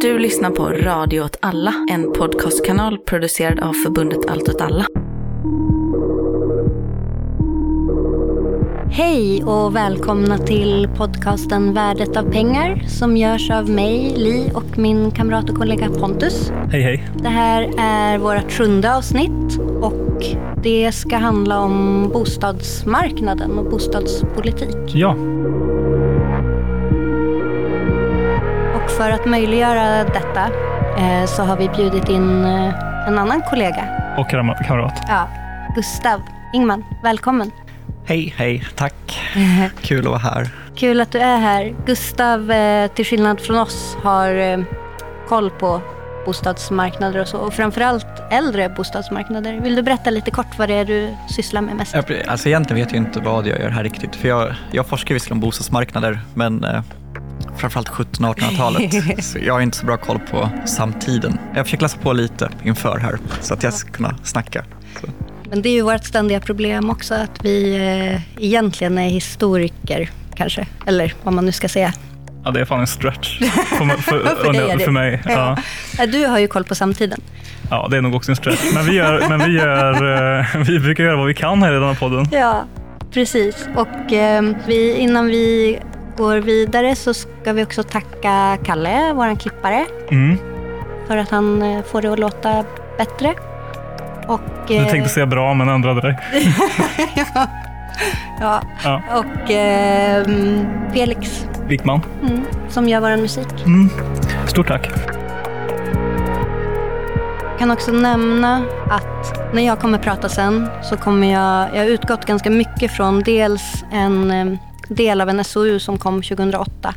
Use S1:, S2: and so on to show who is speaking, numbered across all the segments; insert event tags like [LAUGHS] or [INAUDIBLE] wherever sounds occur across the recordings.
S1: Du lyssnar på Radio åt alla, en podcastkanal producerad av förbundet Allt åt alla.
S2: Hej och välkomna till podcasten Värdet av pengar som görs av mig, Li och min kamrat och kollega Pontus.
S3: Hej hej.
S2: Det här är vårt sjunde avsnitt och det ska handla om bostadsmarknaden och bostadspolitik.
S3: Ja,
S2: för att möjliggöra detta eh, så har vi bjudit in eh, en annan kollega.
S3: och kam- kamrat.
S2: Ja, Gustav Ingman, välkommen.
S4: Hej, hej, tack. [LAUGHS] Kul att vara här.
S2: Kul att du är här. Gustav, eh, till skillnad från oss, har koll på bostadsmarknader och så. Och framförallt äldre bostadsmarknader. Vill du berätta lite kort vad det är du sysslar med mest?
S4: Jag, alltså egentligen vet jag inte vad jag gör här riktigt. För jag, jag forskar visserligen om bostadsmarknader, men framförallt 1700-1800-talet. [LAUGHS] så jag har inte så bra koll på samtiden. Jag försöker läsa på lite inför här, så att jag ska kunna snacka. Så.
S2: Men det är ju vårt ständiga problem också att vi eh, egentligen är historiker kanske. Eller vad man nu ska säga.
S3: Ja, det är fan en stretch [LAUGHS] för, för,
S2: För dig
S3: för mig. Ja.
S2: Ja, Du har ju koll på samtiden.
S3: ja, det är nog också en stretch. Men vi, gör, men vi, gör, eh, [LAUGHS] vi brukar göra vad vi kan här i den här podden.
S2: Ja, precis. Och eh, vi, innan vi går vidare så ska vi också tacka Kalle, vår klippare,
S3: Mm.
S2: för att han eh, får det att låta bättre. Och,
S3: Du
S2: eh,
S3: tänkte säga bra, men ändrade dig. [LAUGHS]
S2: ja,
S3: Ja.
S2: och eh, Felix
S3: Wickman.
S2: mm, som gör vår musik.
S3: Mm. Stort tack.
S2: Jag kan också nämna att när jag kommer prata sen så kommer jag, jag har utgått ganska mycket från dels en eh, del av en SOU som kom 2008.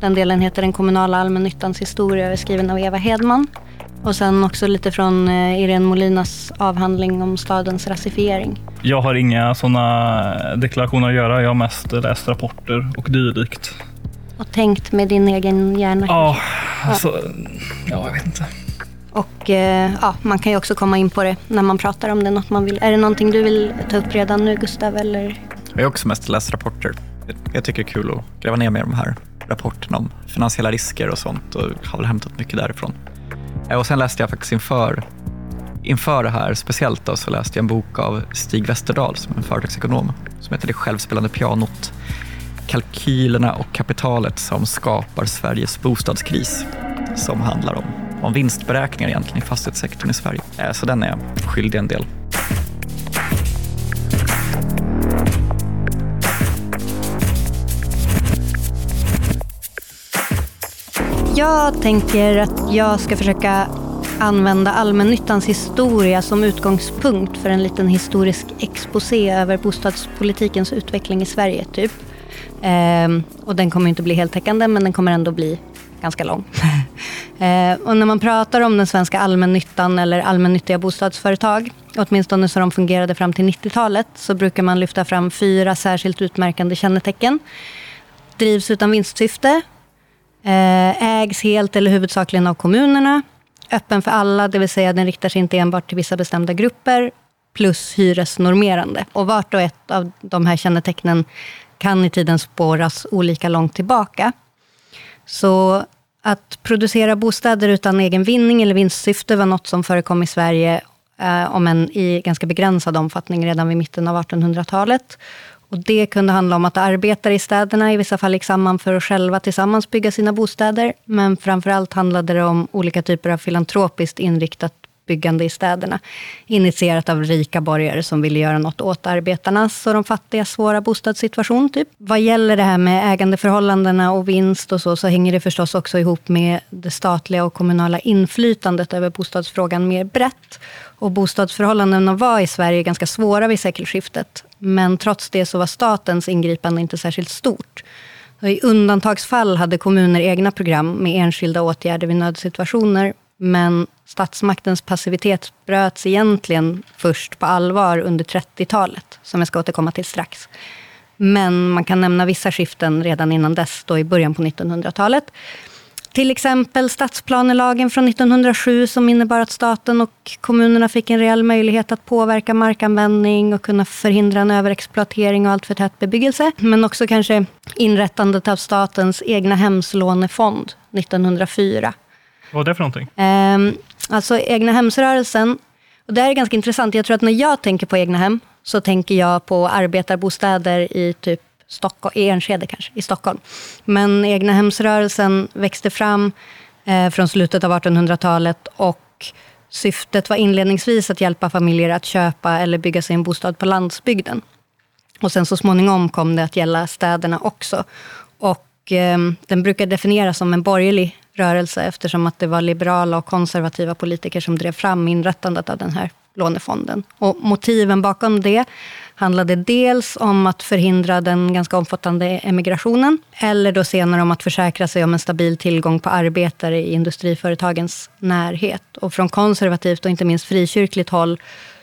S2: Den delen heter Den kommunala allmännyttans historia och är skriven av Eva Hedman. Och sen också lite från eh, Irene Molinas avhandling om stadens rasifiering.
S3: Jag har inga sådana deklarationer att göra. Jag har mest läst rapporter och dylikt.
S2: Och tänkt med din egen hjärna.
S3: Ja, alltså, ja, jag vet inte.
S2: Och eh, ja, man kan ju också komma in på det när man pratar om det. Något man vill. Är det någonting du vill ta upp redan nu Gustav? Eller?
S4: Jag har också mest läst rapporter. Jag- tycker det är kul att gräva ner mig i de här rapporterna om finansiella risker och sånt och har väl hämtat mycket därifrån. Eh, och sen läste jag faktiskt inför, inför det här speciellt då, så läste jag en bok av Stig Westerdahl som är en företagsekonom som heter Det självspelande pianot. Kalkylerna och kapitalet som skapar Sveriges bostadskris som handlar om, om vinstberäkningar egentligen i fastighetssektorn i Sverige. Eh, så den är jag skyldig en del.
S2: Jag tänker att jag ska försöka använda allmännyttans historia som utgångspunkt för en liten historisk exposé över bostadspolitikens utveckling i Sverige. typ. Ehm, och den kommer inte bli heltäckande, men den kommer ändå bli ganska lång. [LAUGHS] Ehm, och när man pratar om den svenska allmännyttan eller allmännyttiga bostadsföretag, åtminstone så de fungerade fram till 90-talet, så brukar man lyfta fram fyra särskilt utmärkande kännetecken. Drivs utan vinstsyfte, Eh, ägs helt eller huvudsakligen av kommunerna. Öppen för alla, det vill säga den riktar sig inte enbart till vissa bestämda grupper. Plus hyresnormerande. Och vart och ett av de här kännetecknen kan i tiden spåras olika långt tillbaka. Så att producera bostäder utan egen vinning eller vinstsyfte var något som förekom i Sverige, eh, om än i ganska begränsad omfattning, redan vid mitten av 1800-talet. Och det kunde handla om att arbetare i städerna i vissa fall gick samman för att själva tillsammans bygga sina bostäder. Men framför allt handlade det om olika typer av filantropiskt inriktat byggande i städerna. Initierat av rika borgare som ville göra något åt arbetarnas och de fattigas svåra bostadssituation. Typ. Vad gäller det här med ägandeförhållandena och vinst och så, så hänger det förstås också ihop med det statliga och kommunala inflytandet över bostadsfrågan mer brett. Och bostadsförhållandena var i Sverige ganska svåra vid sekelskiftet. Men trots det så var statens ingripande inte särskilt stort. I undantagsfall hade kommuner egna program med enskilda åtgärder vid nödsituationer. Men statsmaktens passivitet bröts egentligen först på allvar under 30-talet, som jag ska återkomma till strax. Men man kan nämna vissa skiften redan innan dess, då i början på 1900-talet. Till exempel stadsplanelagen från 1907 som innebar att staten och kommunerna fick en reell möjlighet att påverka markanvändning och kunna förhindra en överexploatering och alltför tät bebyggelse. Men också kanske inrättandet av statens egna hemslånefond 1904.
S3: Vad var det för någonting?
S2: Ehm, alltså egna hemsrörelsen. Och det här är ganska intressant. Jag tror att när jag tänker på egna hem så tänker jag på arbetarbostäder i typ Stockholm, i Enskede kanske, i Stockholm. Men egna hemsrörelsen växte fram eh, från slutet av 1800-talet och syftet var inledningsvis att hjälpa familjer att köpa eller bygga sig en bostad på landsbygden. Och sen så småningom kom det att gälla städerna också. Och eh, den brukar definieras som en borgerlig rörelse eftersom att det var liberala och konservativa politiker som drev fram inrättandet av den här lånefonden. Och motiven bakom det handlade dels om att förhindra den ganska omfattande emigrationen, eller då senare om att försäkra sig om en stabil tillgång på arbetare i industriföretagens närhet. Och från konservativt och inte minst frikyrkligt håll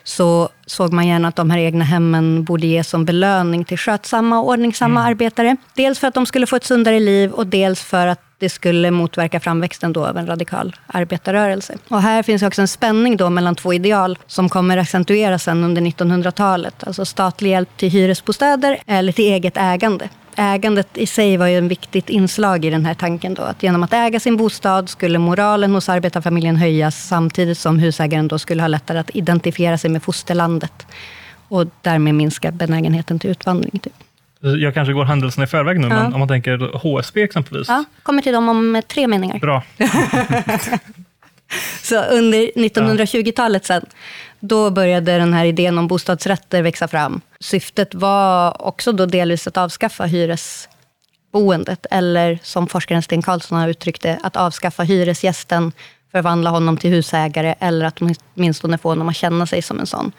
S2: så såg man gärna att de här egna hemmen borde ges som belöning till skötsamma och ordningsamma mm. arbetare. Dels för att de skulle få ett sundare liv och dels för att det skulle motverka framväxten då av en radikal arbetarrörelse. Och här finns också en spänning då mellan två ideal som kommer accentueras sen under 1900-talet. Alltså statlig hjälp till hyresbostäder eller till eget ägande. Ägandet i sig var ju en viktigt inslag i den här tanken. Då, att genom att äga sin bostad skulle moralen hos arbetarfamiljen höjas samtidigt som husägaren då skulle ha lättare att identifiera sig med fosterlandet och därmed minska benägenheten till utvandring. Typ.
S3: Jag kanske går händelserna i förväg nu, ja. men om man tänker HSB exempelvis.
S2: Ja, kommer till dem om tre meningar.
S3: Bra. [LAUGHS]
S2: Så under 1920-talet sen, då började den här idén om bostadsrätter växa fram. Syftet var också då delvis att avskaffa hyresboendet, eller som forskaren Sten Karlsson har uttryckt det, att avskaffa hyresgästen, förvandla honom till husägare, eller att åtminstone få honom att känna sig som en sån.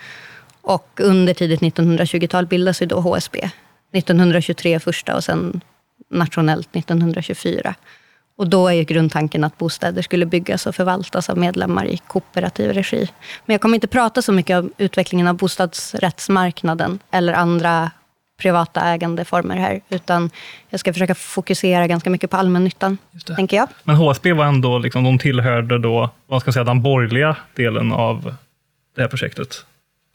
S2: Och under tidigt 1920-tal bildas ju då HSB. 1923 första och sen nationellt 1924. Och då är ju grundtanken att bostäder skulle byggas och förvaltas av medlemmar i kooperativ regi. Men jag kommer inte prata så mycket om utvecklingen av bostadsrättsmarknaden eller andra privata ägandeformer här, utan jag ska försöka fokusera ganska mycket på allmännyttan, tänker jag.
S3: Men HSB var ändå, liksom, de tillhörde då, vad ska säga, den borgerliga delen av det här projektet?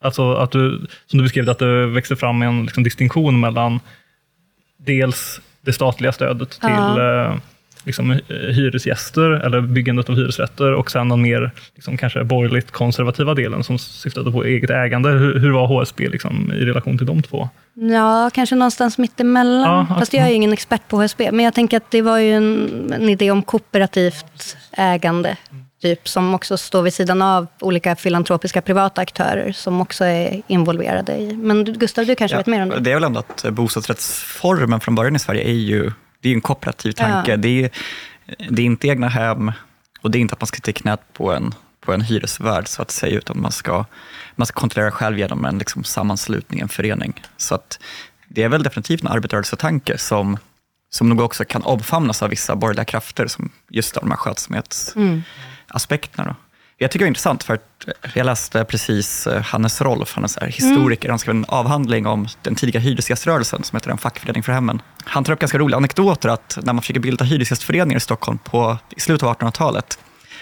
S3: Alltså att du, som du beskrev, att det växte fram en liksom, distinktion mellan dels det statliga stödet till ja. Eh, liksom, hyresgäster eller byggandet av hyresrätter och sen den mer liksom, kanske borgerligt konservativa delen som syftade på eget ägande. Hur, hur var HSB liksom, i relation till de två?
S2: Ja, kanske någonstans mittemellan. Ja, Fast jag är ingen expert på HSB. Men jag tänker att det var ju en, en idé om kooperativt ägande. Typ, som också står vid sidan av olika filantropiska privata aktörer som också är involverade i. Men Gustav, du kanske ja, vet mer om det?
S4: Det är väl ändå att bostadsrättsformen från början i Sverige är ju det är en kooperativ tanke. Ja. Det, är, det är inte egna hem och det är inte att man ska i knät på en, på en hyresvärd så att säga, utan man ska, man ska kontrollera själv genom en liksom, sammanslutning, en förening. Så att det är väl definitivt en arbetarrörelsetanke som, som nog också kan omfamnas av vissa borgerliga krafter, som just de här skötsamhetsaspekterna. Mm jag tycker det är intressant, för att jag läste precis eh, Hannes Rolf, han är historiker, mm. han skrev en avhandling om den tidiga hyresgäströrelsen som heter En fackförening för hemmen. Han tar upp ganska roliga anekdoter att när man försöker bilda hyresgästföreningar i Stockholm på, i slutet av 1800-talet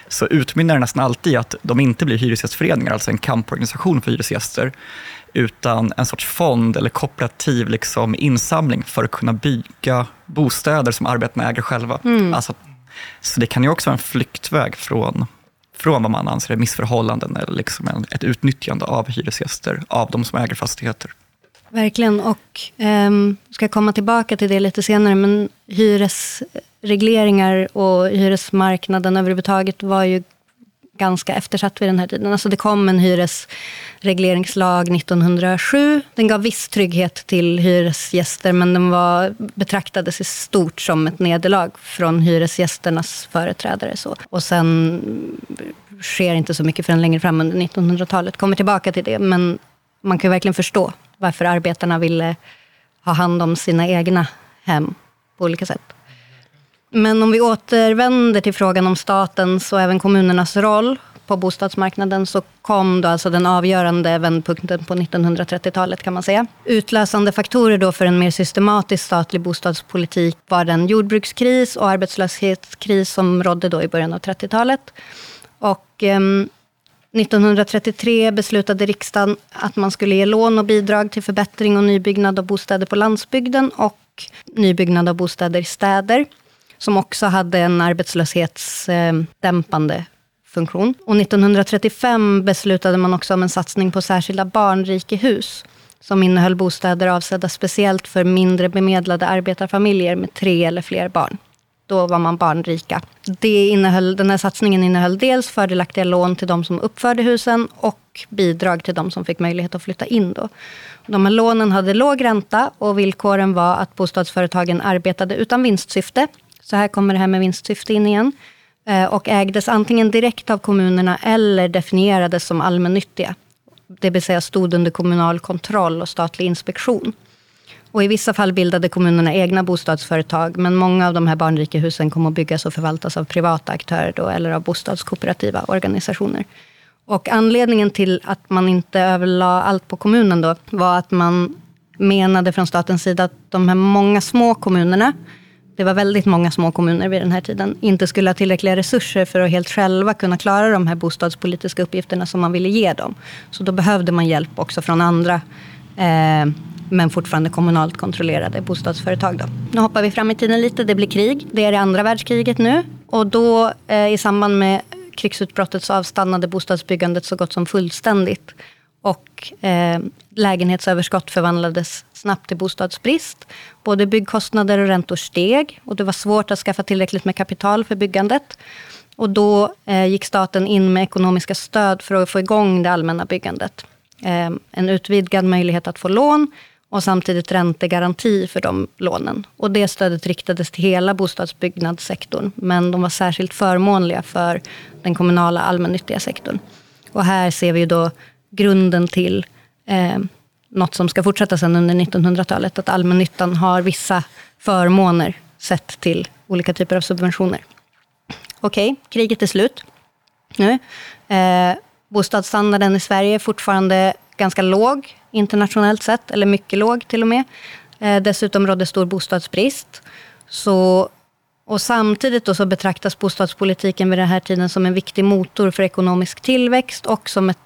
S4: så utmynnar det nästan alltid att de inte blir hyresgästföreningar, alltså en kamporganisation för hyresgäster, utan en sorts fond eller kooperativ liksom insamling för att kunna bygga bostäder som arbetarna äger själva. Mm. Alltså, så det kan ju också vara en flyktväg från från vad man anser är missförhållanden eller liksom ett utnyttjande av hyresgäster, av de som äger fastigheter.
S2: Verkligen, och um, ska komma tillbaka till det lite senare, men hyresregleringar och hyresmarknaden överhuvudtaget var ju ganska eftersatt vid den här tiden. Alltså det kom en hyresregleringslag 1907. Den gav viss trygghet till hyresgäster, men den var, betraktades i stort som ett nederlag från hyresgästernas företrädare. Så. Och sen sker inte så mycket förrän längre fram under 1900-talet. Kommer tillbaka till det, men man kan verkligen förstå varför arbetarna ville ha hand om sina egna hem på olika sätt. Men om vi återvänder till frågan om statens och även kommunernas roll, på bostadsmarknaden så kom då alltså den avgörande vändpunkten på 1930-talet kan man säga. Utlösande faktorer då för en mer systematisk statlig bostadspolitik var den jordbrukskris och arbetslöshetskris som rådde då i början av 30-talet. Och eh, 1933 beslutade riksdagen att man skulle ge lån och bidrag till förbättring och nybyggnad av bostäder på landsbygden och nybyggnad av bostäder i städer, som också hade en arbetslöshetsdämpande funktion. Och 1935 beslutade man också om en satsning på särskilda barnrikehus, som innehöll bostäder avsedda speciellt för mindre bemedlade arbetarfamiljer med tre eller fler barn. Då var man barnrika. Det innehöll, den här satsningen innehöll dels fördelaktiga lån till de som uppförde husen och bidrag till de som fick möjlighet att flytta in. Då. De här lånen hade låg ränta och villkoren var att bostadsföretagen arbetade utan vinstsyfte. Så här kommer det här med vinstsyfte in igen. Eh, och ägdes antingen direkt av kommunerna eller definierades som allmännyttiga. Det vill säga stod under kommunal kontroll och statlig inspektion. Och I vissa fall bildade kommunerna egna bostadsföretag, men många av de här barnrika husen kom att byggas och förvaltas av privata aktörer då, eller av bostadskooperativa organisationer. Och anledningen till att man inte överlade allt på kommunen då, var att man menade från statens sida att de här många små kommunerna, det var väldigt många små kommuner vid den här tiden, inte skulle ha tillräckliga resurser för att helt själva kunna klara de här bostadspolitiska uppgifterna som man ville ge dem. Så då behövde man hjälp också från andra eh, men fortfarande kommunalt kontrollerade bostadsföretag. Då. Nu hoppar vi fram i tiden lite, det blir krig. Det är det andra världskriget nu. Och då eh, i samband med krigsutbrottet så avstannade bostadsbyggandet så gott som fullständigt. Och eh, lägenhetsöverskott förvandlades snabbt till bostadsbrist. Både byggkostnader och räntor steg och det var svårt att skaffa tillräckligt med kapital för byggandet. Och då eh, gick staten in med ekonomiska stöd för att få igång det allmänna byggandet. Eh, en utvidgad möjlighet att få lån och samtidigt räntegaranti för de lånen. Och det stödet riktades till hela bostadsbyggnadssektorn, men de var särskilt förmånliga för den kommunala allmännyttiga sektorn. Och här ser vi då grunden till eh, något som ska fortsätta sen under 1900-talet, att allmännyttan har vissa förmåner sett till olika typer av subventioner. Okej, okay, kriget är slut nu. Eh, bostadsstandarden i Sverige är fortfarande ganska låg internationellt sett, eller mycket låg till och med. Eh, dessutom rådde stor bostadsbrist. Så, och samtidigt då så betraktas bostadspolitiken vid den här tiden som en viktig motor för ekonomisk tillväxt och som ett, ett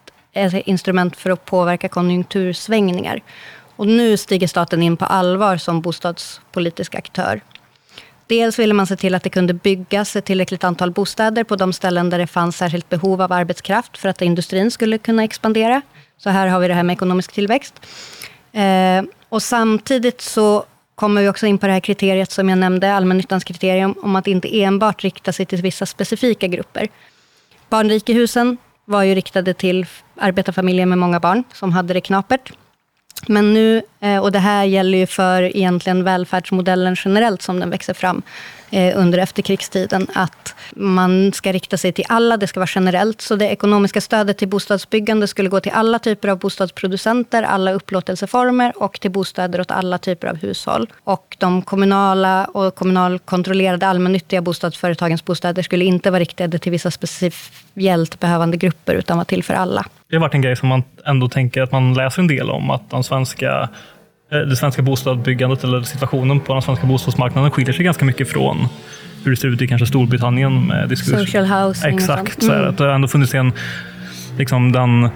S2: instrument för att påverka konjunktursvängningar. Och nu stiger staten in på allvar som bostadspolitisk aktör. Dels ville man se till att det kunde byggas ett tillräckligt antal bostäder på de ställen där det fanns särskilt behov av arbetskraft för att industrin skulle kunna expandera. Så här har vi det här med ekonomisk tillväxt. Eh, och samtidigt så kommer vi också in på det här kriteriet som jag nämnde, allmännyttans kriterium, om att inte enbart rikta sig till vissa specifika grupper. Barnrikehusen var ju riktade till arbetarfamiljer med många barn, som hade det knapert. Men nu, eh, och det här gäller ju för egentligen välfärdsmodellen generellt som den växer fram Eh, under efterkrigstiden, att man ska rikta sig till alla, det ska vara generellt. Så det ekonomiska stödet till bostadsbyggande skulle gå till alla typer av bostadsproducenter, alla upplåtelseformer och till bostäder åt alla typer av hushåll. Och de kommunala och kommunalkontrollerade allmännyttiga bostadsföretagens bostäder skulle inte vara riktade till vissa speciellt behövande grupper, utan vara till för alla.
S3: Det har varit en grej som man ändå tänker att man läser en del om, att de svenska det svenska bostadsbyggandet eller situationen på den svenska bostadsmarknaden skiljer sig ganska mycket från hur det ser ut i kanske Storbritannien med.
S2: Social housing
S3: Exakt, så mm. att det har ändå funnits en, liksom den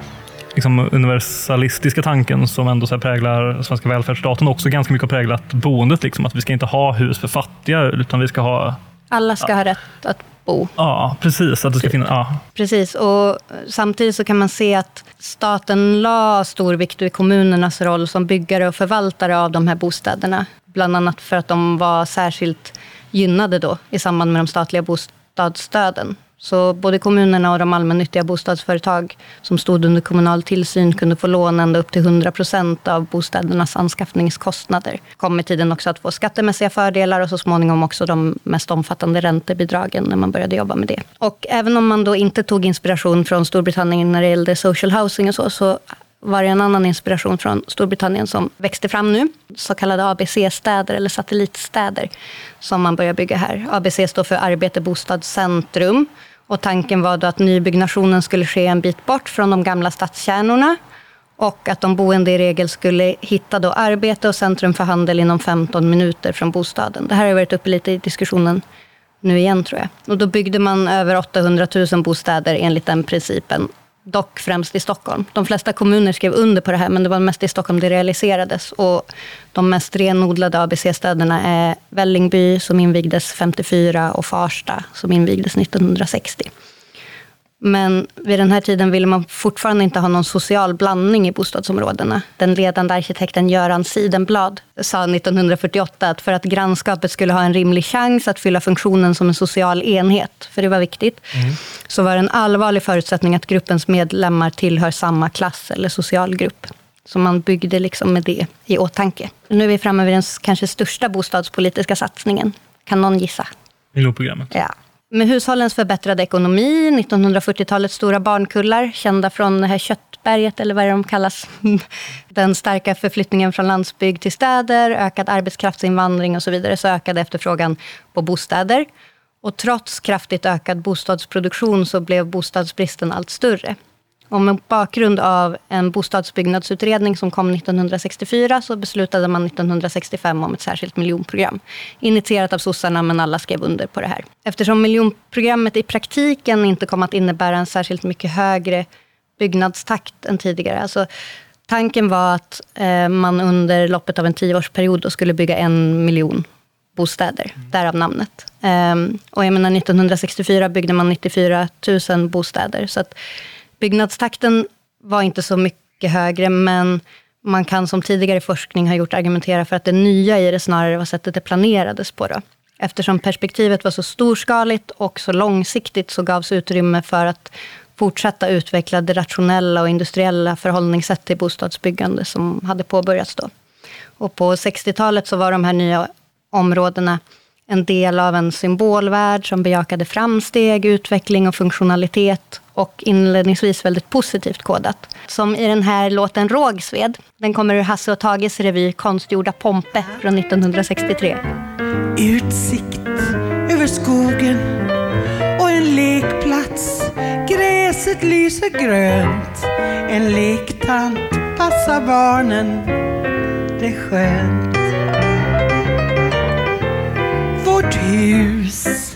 S3: liksom universalistiska tanken som ändå så präglar svenska välfärdsstaten också ganska mycket har präglat boendet. Liksom, att vi ska inte ha hus för fattiga, utan vi ska ha...
S2: Alla ska ha rätt att bo.
S3: Ja, precis. Att det ska finnas, ja.
S2: Precis, och samtidigt så kan man se att staten la stor vikt vid kommunernas roll som byggare och förvaltare av de här bostäderna. Bland annat för att de var särskilt gynnade då i samband med de statliga bostadsstöden. Så både kommunerna och de allmännyttiga bostadsföretag som stod under kommunal tillsyn kunde få lån ända upp till 100 procent av bostädernas anskaffningskostnader. kom med tiden också att få skattemässiga fördelar och så småningom också de mest omfattande räntebidragen när man började jobba med det. Och även om man då inte tog inspiration från Storbritannien när det gällde social housing och så, så var det en annan inspiration från Storbritannien som växte fram nu. Så kallade ABC-städer eller satellitstäder som man börjar bygga här. ABC står för arbete, bostad, centrum. Och tanken var då att nybyggnationen skulle ske en bit bort från de gamla stadskärnorna och att de boende i regel skulle hitta då arbete och centrum för handel inom 15 minuter från bostaden. Det här har varit uppe lite i diskussionen nu igen tror jag. Och då byggde man över 800 000 bostäder enligt den principen. Dock främst i Stockholm. De flesta kommuner skrev under på det här, men det var mest i Stockholm det realiserades. Och de mest renodlade ABC-städerna är Vällingby, som invigdes 54, och Farsta, som invigdes 1960. Men vid den här tiden ville man fortfarande inte ha någon social blandning i bostadsområdena. Den ledande arkitekten Göran Sidenblad sa 1948 att för att grannskapet skulle ha en rimlig chans att fylla funktionen som en social enhet, för det var viktigt, mm. så var det en allvarlig förutsättning att gruppens medlemmar tillhör samma klass eller socialgrupp. Så man byggde liksom med det i åtanke. Nu är vi framme vid den kanske största bostadspolitiska satsningen. Kan någon gissa?
S3: Miljonprogrammet.
S2: Ja. Med hushållens förbättrade ekonomi, 1940-talets stora barnkullar, kända från det här köttberget, eller vad de kallas. [LAUGHS] Den starka förflyttningen från landsbygd till städer, ökad arbetskraftsinvandring och så vidare, så ökade efterfrågan på bostäder. Och trots kraftigt ökad bostadsproduktion så blev bostadsbristen allt större. Och mot bakgrund av en bostadsbyggnadsutredning som kom 1964 så beslutade man 1965 om ett särskilt miljonprogram. Initierat av sossarna, men alla skrev under på det här. Eftersom miljonprogrammet i praktiken inte kom att innebära en särskilt mycket högre byggnadstakt än tidigare. Alltså, tanken var att eh, man under loppet av en tioårsperiod skulle bygga en miljon bostäder, mm. därav namnet. Um, och jag menar, 1964 byggde man 94 000 bostäder. Så att Byggnadstakten var inte så mycket högre, men man kan som tidigare forskning har gjort argumentera för att det nya i det snarare var sättet det planerades på. Då. Eftersom perspektivet var så storskaligt och så långsiktigt så gavs utrymme för att fortsätta utveckla det rationella och industriella förhållningssätt till bostadsbyggande som hade påbörjats då. Och på 60-talet så var de här nya områdena en del av en symbolvärld som bejakade framsteg, utveckling och funktionalitet och inledningsvis väldigt positivt kodat. Som i den här låten Rågsved. Den kommer ur Hasse och Tages revy Konstgjorda Pompe från 1963.
S5: Utsikt över skogen och en lekplats. Gräset lyser grönt. En lektant passar barnen. Det är skönt. Vårt hus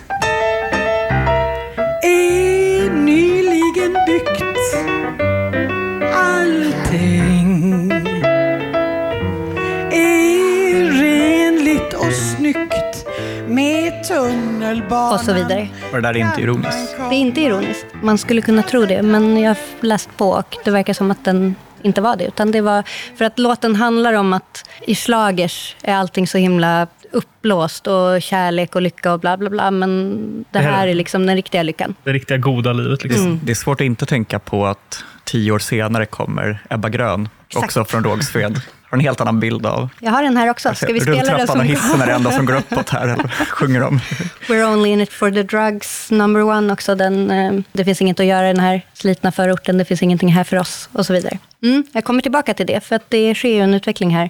S5: med tunnelbana.
S2: Och så vidare.
S4: Och det där är inte ironiskt?
S2: Det är inte ironiskt. Man skulle kunna tro det, men jag har läst på och det verkar som att den inte var det. Utan det var för att låten handlar om att i slagers är allting så himla uppblåst och kärlek och lycka och bla bla bla. Men det, det här är liksom den riktiga lyckan.
S3: Det riktiga goda livet. Liksom. Mm.
S4: Det är svårt att inte tänka på att tio år senare kommer Ebba Grön, Exakt. också från Rågsved. [LAUGHS] En helt annan bild av...
S2: Jag har den här också. Ska vi spela den som... och
S4: hissen är det enda som går uppåt här, eller sjunger de? [LAUGHS]
S2: We're only in it for the drugs, number one också. Den, eh, det finns inget att göra i den här slitna förorten, det finns ingenting här för oss och så vidare. Mm, jag kommer tillbaka till det, för att det sker ju en utveckling här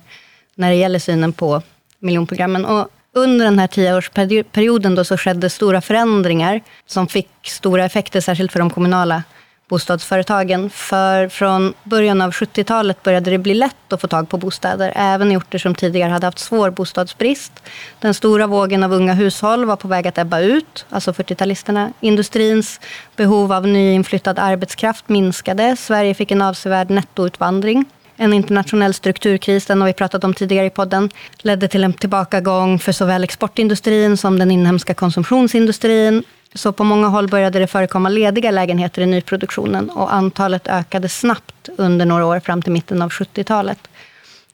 S2: när det gäller synen på miljonprogrammen. Och under den här tioårsperioden då så skedde stora förändringar som fick stora effekter, särskilt för de kommunala bostadsföretagen. För från början av 70-talet började det bli lätt att få tag på bostäder, även i orter som tidigare hade haft svår bostadsbrist. Den stora vågen av unga hushåll var på väg att ebba ut, alltså 40-talisterna. Industrins behov av nyinflyttad arbetskraft minskade. Sverige fick en avsevärd nettoutvandring. En internationell strukturkris, den har vi pratat om tidigare i podden, ledde till en tillbakagång för såväl exportindustrin som den inhemska konsumtionsindustrin. Så på många håll började det förekomma lediga lägenheter i nyproduktionen och antalet ökade snabbt under några år fram till mitten av 70-talet.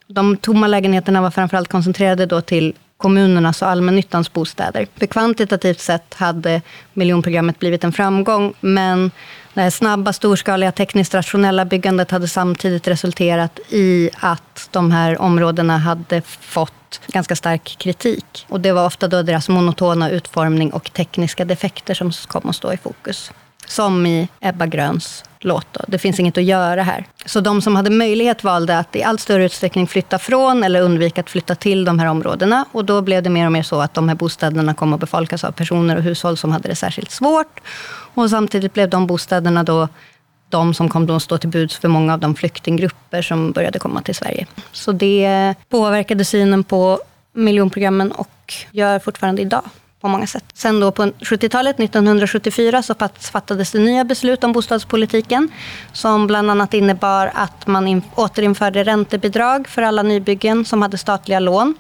S2: De tomma lägenheterna var framförallt koncentrerade då till kommunernas och allmännyttans bostäder. För kvantitativt sett hade miljonprogrammet blivit en framgång, men det här snabba, storskaliga, tekniskt rationella byggandet hade samtidigt resulterat i att de här områdena hade fått ganska stark kritik. Och det var ofta då deras monotona utformning och tekniska defekter som kom att stå i fokus. Som i Ebba Gröns låt. Då. Det finns inget att göra här. Så de som hade möjlighet valde att i allt större utsträckning flytta från eller undvika att flytta till de här områdena. Och då blev det mer och mer så att de här bostäderna kom att befolkas av personer och hushåll som hade det särskilt svårt. Och samtidigt blev de bostäderna då de som kom att stå till buds för många av de flyktinggrupper som började komma till Sverige. Så det påverkade synen på miljonprogrammen och gör fortfarande idag på många sätt. Sen då på 70-talet, 1974, så fattades det nya beslut om bostadspolitiken som bland annat innebar att man in, återinförde räntebidrag för alla nybyggen som hade statliga lån.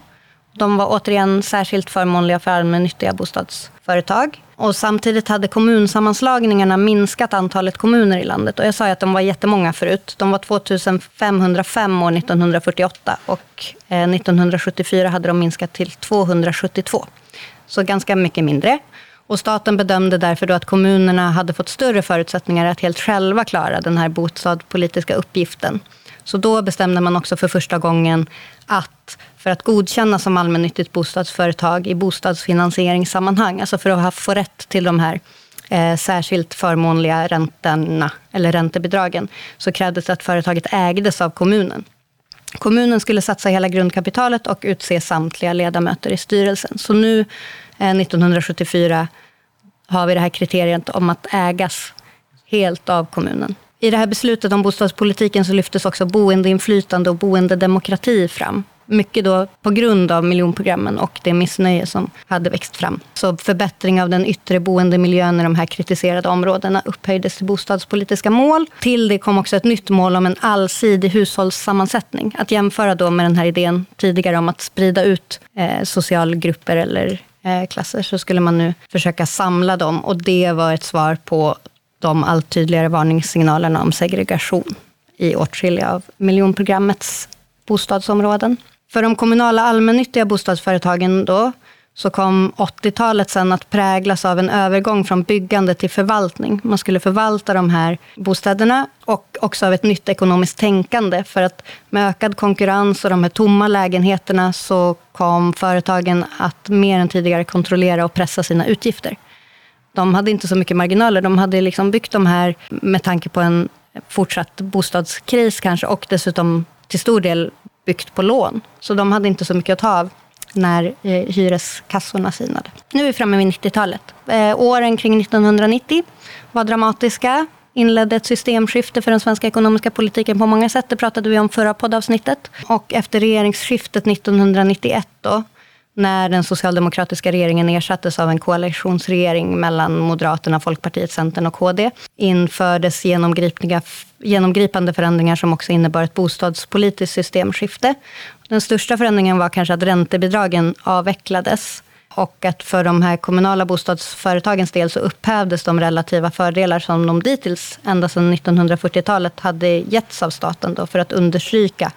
S2: De var återigen särskilt förmånliga för allmännyttiga bostadsföretag. Och samtidigt hade kommunsammanslagningarna minskat antalet kommuner i landet. Och jag sa ju att de var jättemånga förut. De var 2505 år 1948 och eh, 1974 hade de minskat till 272 så ganska mycket mindre. Och staten bedömde därför då att kommunerna hade fått större förutsättningar att helt själva klara den här bostadspolitiska uppgiften. Så då bestämde man också för första gången att för att godkännas som allmännyttigt bostadsföretag i bostadsfinansieringssammanhang, alltså för att få rätt till de här eh, särskilt förmånliga räntorna, eller räntebidragen, så krävdes det att företaget ägdes av kommunen. Kommunen skulle satsa hela grundkapitalet och utse samtliga ledamöter i styrelsen. Så nu, eh, 1974, har vi det här kriteriet om att ägas helt av kommunen. I det här beslutet om bostadspolitiken så lyftes också boendeinflytande och boendedemokrati fram. Mycket då på grund av miljonprogrammen och det missnöje som hade växt fram. Så förbättring av den yttre boendemiljön i de här kritiserade områdena upphöjdes till bostadspolitiska mål. Till det kom också ett nytt mål om en allsidig hushållssammansättning. Att jämföra då med den här idén tidigare om att sprida ut eh, socialgrupper eller eh, klasser så skulle man nu försöka samla dem och det var ett svar på de allt tydligare varningssignalerna om segregation i åtskilliga av miljonprogrammets bostadsområden. För de kommunala allmännyttiga bostadsföretagen då, så kom 80-talet sen att präglas av en övergång från byggande till förvaltning. Man skulle förvalta de här bostäderna och också av ett nytt ekonomiskt tänkande. För att med ökad konkurrens och de här tomma lägenheterna så kom företagen att mer än tidigare kontrollera och pressa sina utgifter. De hade inte så mycket marginaler. De hade liksom byggt de här med tanke på en fortsatt bostadskris kanske och dessutom till stor del byggt på lån. Så de hade inte så mycket att ta av när eh, hyreskassorna sinade. Nu är vi framme vid 90-talet. Eh, åren kring 1990 var dramatiska. Inledde ett systemskifte för den svenska ekonomiska politiken på många sätt. Det pratade vi om förra poddavsnittet. Och efter regeringsskiftet 1991 då, när den socialdemokratiska regeringen ersattes av en koalitionsregering mellan Moderaterna, Folkpartiet, Centern och KD, infördes genomgripande förändringar som också innebar ett bostadspolitiskt systemskifte. Den största förändringen var kanske att räntebidragen avvecklades och att för de här kommunala bostadsföretagens del så upphävdes de relativa fördelar som de dittills, ända sedan 1940-talet, hade getts av staten då, för att understryka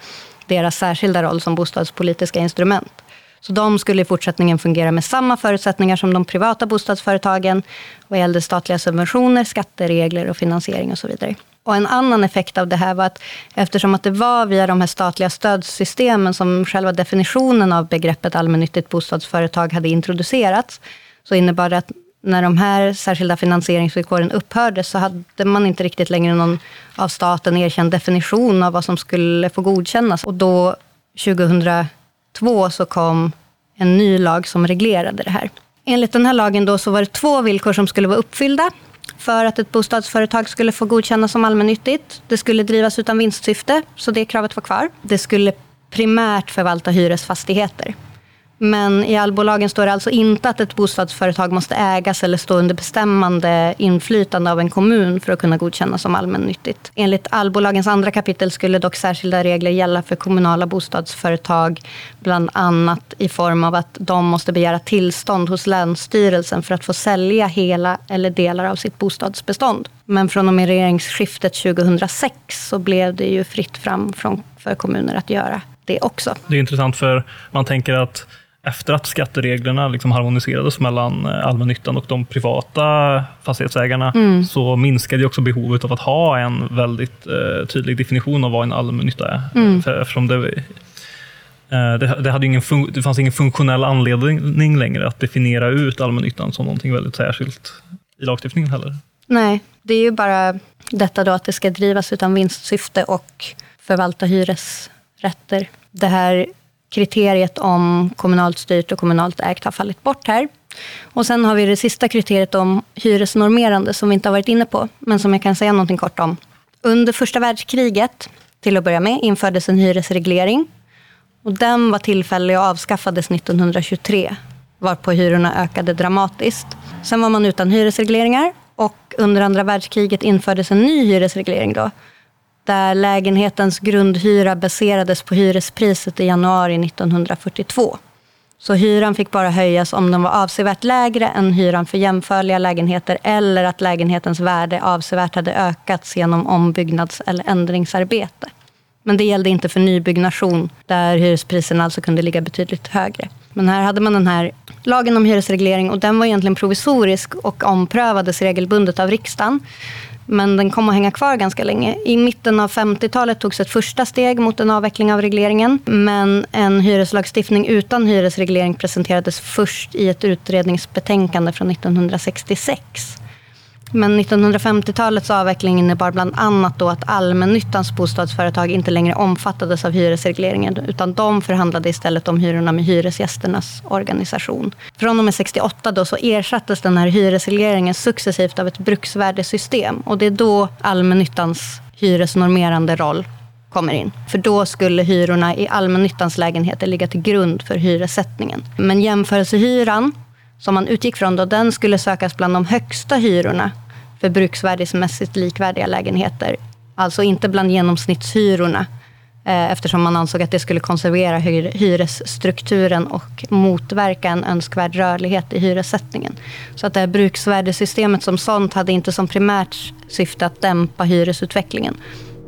S2: deras särskilda roll som bostadspolitiska instrument. Så de skulle i fortsättningen fungera med samma förutsättningar som de privata bostadsföretagen vad gällde statliga subventioner, skatteregler och finansiering och så vidare. Och en annan effekt av det här var att eftersom att det var via de här statliga stödsystemen som själva definitionen av begreppet allmännyttigt bostadsföretag hade introducerats, så innebar det att när de här särskilda finansieringsvillkoren upphörde så hade man inte riktigt längre någon av staten erkänd definition av vad som skulle få godkännas. Och då 2000 2002 så kom en ny lag som reglerade det här. Enligt den här lagen då så var det två villkor som skulle vara uppfyllda för att ett bostadsföretag skulle få godkännas som allmännyttigt. Det skulle drivas utan vinstsyfte, så det kravet var kvar. Det skulle primärt förvalta hyresfastigheter. Men i allbolagen står det alltså inte att ett bostadsföretag måste ägas eller stå under bestämmande inflytande av en kommun för att kunna godkännas som allmännyttigt. Enligt allbolagens andra kapitel skulle dock särskilda regler gälla för kommunala bostadsföretag, bland annat i form av att de måste begära tillstånd hos Länsstyrelsen för att få sälja hela eller delar av sitt bostadsbestånd. Men från och med regeringsskiftet 2006 så blev det ju fritt fram för kommuner att göra det också.
S3: Det är intressant för man tänker att efter att skattereglerna liksom harmoniserades mellan eh, allmännyttan och de privata fastighetsägarna mm. så minskade också behovet av att ha en väldigt eh, tydlig definition av vad en allmännytta är. Mm. För, det, eh, det, det, hade ingen det fanns ingen funktionell anledning längre att definiera ut allmännyttan som någonting väldigt särskilt i lagstiftningen heller.
S2: Nej, det är ju bara detta då att det ska drivas utan vinstsyfte och förvalta hyresrätter. Det här kriteriet om kommunalt styrt och kommunalt ägt har fallit bort här. Och sen har vi det sista kriteriet om hyresnormerande som vi inte har varit inne på, men som jag kan säga någonting kort om. Under första världskriget, till att börja med, infördes en hyresreglering. Och den var tillfällig och avskaffades 1923, varpå hyrorna ökade dramatiskt. Sen var man utan hyresregleringar och under andra världskriget infördes en ny hyresreglering då, där lägenhetens grundhyra baserades på hyrespriset i januari 1942. Så hyran fick bara höjas om den var avsevärt lägre än hyran för jämförliga lägenheter eller att lägenhetens värde avsevärt hade ökats genom ombyggnads eller ändringsarbete. Men det gällde inte för nybyggnation där hyrespriserna alltså kunde ligga betydligt högre. Men här hade man den här lagen om hyresreglering och den var egentligen provisorisk och omprövades regelbundet av riksdagen. Men den kom att hänga kvar ganska länge. I mitten av 50-talet togs ett första steg mot en avveckling av regleringen. Men en hyreslagstiftning utan hyresreglering presenterades först i ett utredningsbetänkande från 1966. Men 1950-talets avveckling innebar bland annat då att allmännyttans bostadsföretag inte längre omfattades av hyresregleringen utan de förhandlade istället om hyrorna med hyresgästernas organisation. Från och med 68 då så ersattes den här hyresregleringen successivt av ett bruksvärdesystem och det är då allmännyttans hyresnormerande roll kommer in. För då skulle hyrorna i allmännyttans lägenheter ligga till grund för hyressättningen. Men jämförelsehyran som man utgick från då, den skulle sökas bland de högsta hyrorna för bruksvärdesmässigt likvärdiga lägenheter. Alltså inte bland genomsnittshyrorna eh, eftersom man ansåg att det skulle konservera hyresstrukturen och motverka en önskvärd rörlighet i hyressättningen. Så att det här bruksvärdesystemet som sånt hade inte som primärt syfte att dämpa hyresutvecklingen,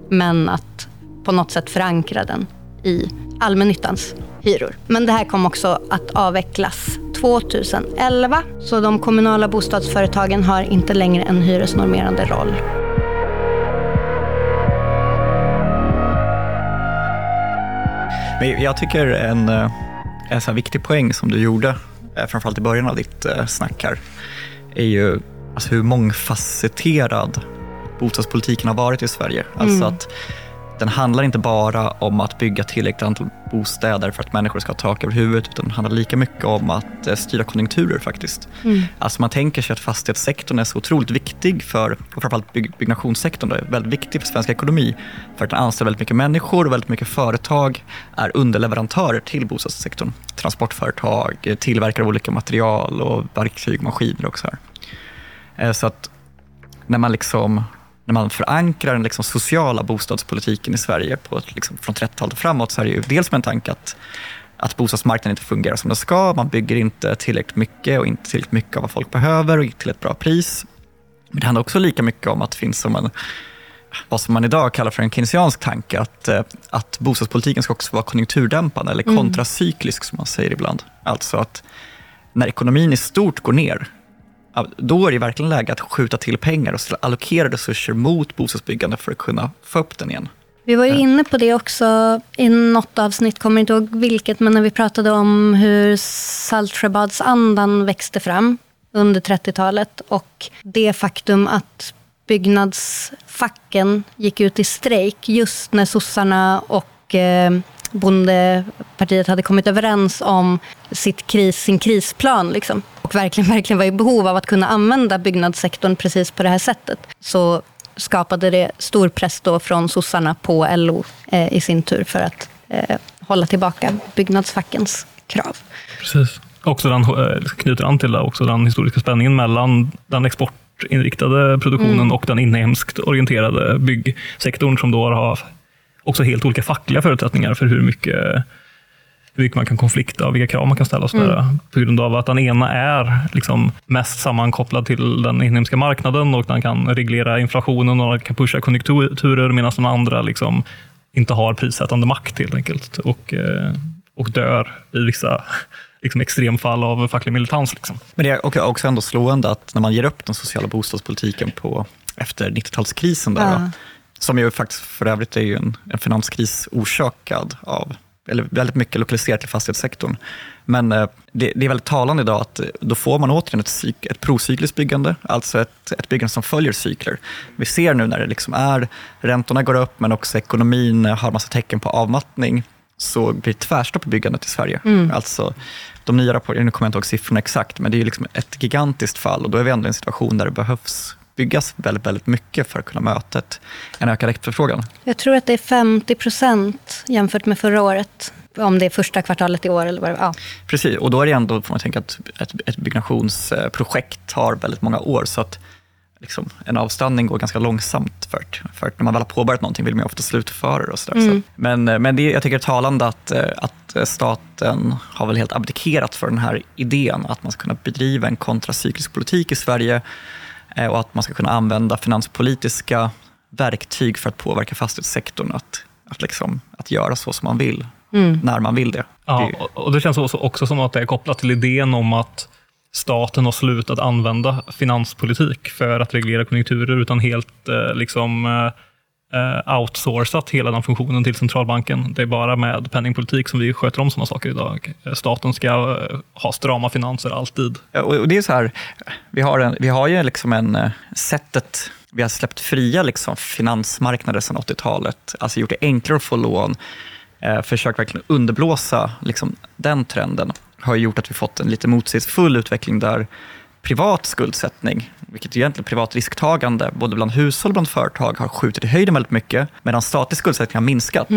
S2: men att på något sätt förankra den i allmännyttans hyror. Men det här kom också att avvecklas 2011. Så de kommunala bostadsföretagen har inte längre en hyresnormerande roll.
S4: Men jag tycker en, eh, en så viktig poäng som du gjorde, eh, framförallt i början av ditt eh, snack här, är ju alltså hur mångfacetterad bostadspolitiken har varit i Sverige. Alltså mm. att den handlar inte bara om att bygga tillräckligt antal bostäder för att människor ska ha tak över huvudet, utan den handlar lika mycket om att eh, styra konjunkturer faktiskt. Mm. Alltså man tänker sig att fastighetssektorn är så otroligt viktig för, och framförallt bygg, byggnationssektorn är väldigt viktig för svensk ekonomi, för att den anställer väldigt mycket människor och väldigt mycket företag är underleverantörer till bostadssektorn. Transportföretag, tillverkare av olika material och verktyg maskiner och så här. Eh, så att när man liksom när man förankrar den liksom sociala bostadspolitiken i Sverige på, liksom, från 30-talet och framåt så är det ju dels med en tanke att, att bostadsmarknaden inte fungerar som den ska. Man bygger inte tillräckligt mycket och inte tillräckligt mycket av vad folk behöver och till ett bra pris. Men det handlar också lika mycket om att det finns som en, vad som man idag kallar för en keynesiansk tanke, att, eh, att bostadspolitiken ska också vara konjunkturdämpande eller mm. kontracyklisk som man säger ibland. Alltså att när ekonomin i stort går ner, då är det verkligen läge att skjuta till pengar och allokera resurser mot bostadsbyggande för att kunna få upp den igen.
S2: Vi var ju inne på det också i något avsnitt, kommer inte ihåg vilket, men när vi pratade om hur Saltsjöbadsandan växte fram under 30-talet och det faktum att byggnadsfacken gick ut i strejk just när sossarna och eh, bondepartiet hade kommit överens om sitt kris, sin krisplan. Liksom. Och verkligen, verkligen var i behov av att kunna använda byggnadssektorn precis på det här sättet. Så skapade det stor press då från sossarna på LO eh, i sin tur för att eh, hålla tillbaka byggnadsfackens krav.
S3: Precis. Också den, eh, knyter an till det, också den historiska spänningen mellan den exportinriktade produktionen mm. och den inhemskt orienterade byggsektorn som då har också helt olika fackliga förutsättningar för hur mycket, hur mycket man kan konflikta och vilka krav man kan ställa. Och mm. På grund av att den ena är liksom mest sammankopplad till den inhemska marknaden och den kan reglera inflationen och kan pusha konjunkturer medan den andra liksom inte har prissättande makt helt enkelt och, eh, och dör i vissa [LAUGHS] liksom extremfall av facklig militans. Liksom.
S4: Men det är också ändå slående att när man ger upp den sociala bostadspolitiken på, efter 90-talskrisen, där, ja. Som ju faktiskt för övrigt är ju en, en finanskris orsakad av eller väldigt mycket lokaliserat till fastighetssektorn. Men eh, det, det är väldigt talande idag att eh, då får man återigen ett, cyk, ett procykliskt byggande, alltså ett, ett byggande som följer cykler. Vi ser nu när det liksom är, räntorna går upp men också ekonomin har massa tecken på avmattning, så blir det tvärstopp i byggandet i Sverige. Alltså, de nya rapporterna, nu kommer jag inte ihåg siffrorna exakt, men det är liksom ett gigantiskt fall och då är vi ändå i en situation där det behövs byggas väldigt, väldigt mycket för att kunna möta ett, en ökad efterfrågan.
S2: Jag tror att det är 50 procent jämfört med förra året. Om det är första kvartalet i år eller vad det ja.
S4: Precis, och då är det ändå, får man tänka att ett, ett byggnationsprojekt tar väldigt många år, så att liksom, en avställning går ganska långsamt. För, att- för att när man väl har påbörjat någonting vill man ju ofta slutföra det och sådär. Så. Men, men det, jag tycker det är talande att, att staten har väl helt abdikerat för den här idén att man ska kunna bedriva en kontracyklisk politik i Sverige och att man ska kunna använda finanspolitiska verktyg för att påverka fastighetssektorn att, att, liksom, att göra så som man vill, när man vill det.
S3: Ja, och- det känns också, också som att det är kopplat till idén om att staten har slutat använda finanspolitik för att reglera konjunkturer, utan helt eh, liksom eh, outsourcat hela den funktionen till centralbanken. Det är bara med penningpolitik som vi sköter om sådana saker idag. Staten ska eh, ha strama finanser alltid.
S4: Och det är så här, vi har, en, vi har ju liksom en eh, sättet, vi har släppt fria liksom finansmarknader sedan 80-talet, alltså gjort det enklare att få lån, eh, försökt verkligen underblåsa liksom den trenden, har gjort att vi fått en lite motsägelsefull utveckling där privat skuldsättning, vilket egentligen privat risktagande, både bland hushåll och bland företag, har skjutit i höjden väldigt mycket, medan statlig skuldsättning har minskat.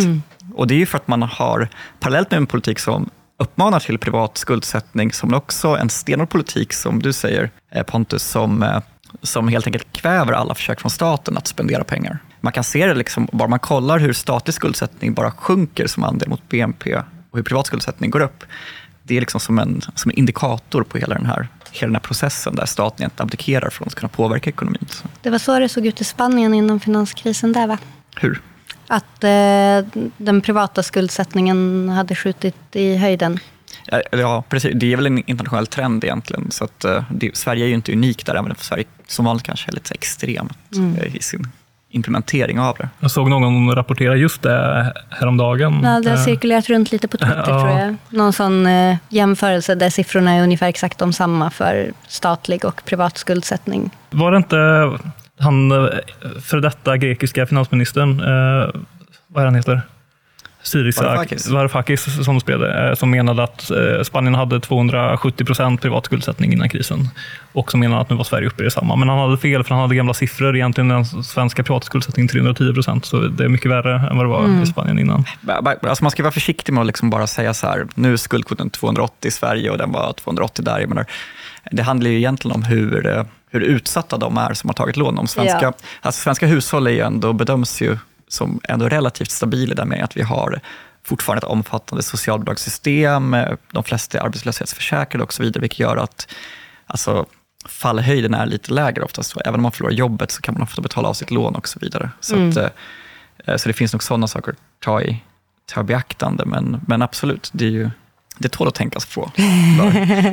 S4: Och det är ju för att man har, parallellt med en politik som uppmanar till privat skuldsättning, som också en stenhård politik, som du säger eh, Pontus, som, eh, som helt enkelt kväver alla försök från staten att spendera pengar. Man kan se det, liksom, bara man kollar hur statlig skuldsättning bara sjunker som andel mot BNP och hur privat skuldsättning går upp. Det är liksom som en, som en indikator på hela den, här, hela den här processen där staten egentligen abdikerar från att kunna påverka ekonomin.
S2: Det var så det såg ut i Spanien innan finanskrisen där va?
S4: hur?
S2: Att eh, den privata skuldsättningen hade skjutit i höjden.
S4: Ja, Ja, precis. Det är väl en internationell trend egentligen. Så att, eh, det, Sverige är ju inte unikt där, även om Sverige som vanligt kanske är lite extremt eh, i sin implementering av det.
S3: Jag såg någon rapportera just det häromdagen.
S2: Ja, det har
S3: Eh,
S2: cirkulerat runt lite på Twitter
S3: Ja.
S2: tror jag. Någon sån eh, jämförelse där siffrorna är ungefär exakt de samma för statlig och privat skuldsättning.
S3: Var det inte han eh, för detta grekiska finansministern, eh, vad är han heter? Syriza
S4: Varoufakis.
S3: Som spred det, eh, som menade att eh, Spanien hade 270 procent privat skuldsättning innan krisen. Och som menade att nu var Sverige uppe i detsamma. Men han hade fel, för han hade gamla siffror. Egentligen den svenska privata skuldsättningen 310 procent, så det är mycket värre än vad det var i Spanien innan.
S4: Alltså man ska vara försiktig med att liksom bara säga så här, nu är skuldkvoten 280 i Sverige och den var 280 där. Jag menar, det handlar ju egentligen om hur, eh, hur utsatta de är som har tagit lån. De svenska,
S2: Ja.
S4: alltså svenska hushåll är ju ändå, bedöms ju som ändå relativt stabila där med att vi har fortfarande ett omfattande socialbidragssystem, eh, de flesta är arbetslöshetsförsäkrade och så vidare, vilket gör att alltså, fallhöjden är lite lägre oftast. Så även om man förlorar jobbet så kan man ofta betala av sitt lån och så vidare. Så, att, eh, så det finns nog sådana saker att ta i, ta i beaktande, men, men absolut, det, är ju, det tål att tänkas på. [LAUGHS]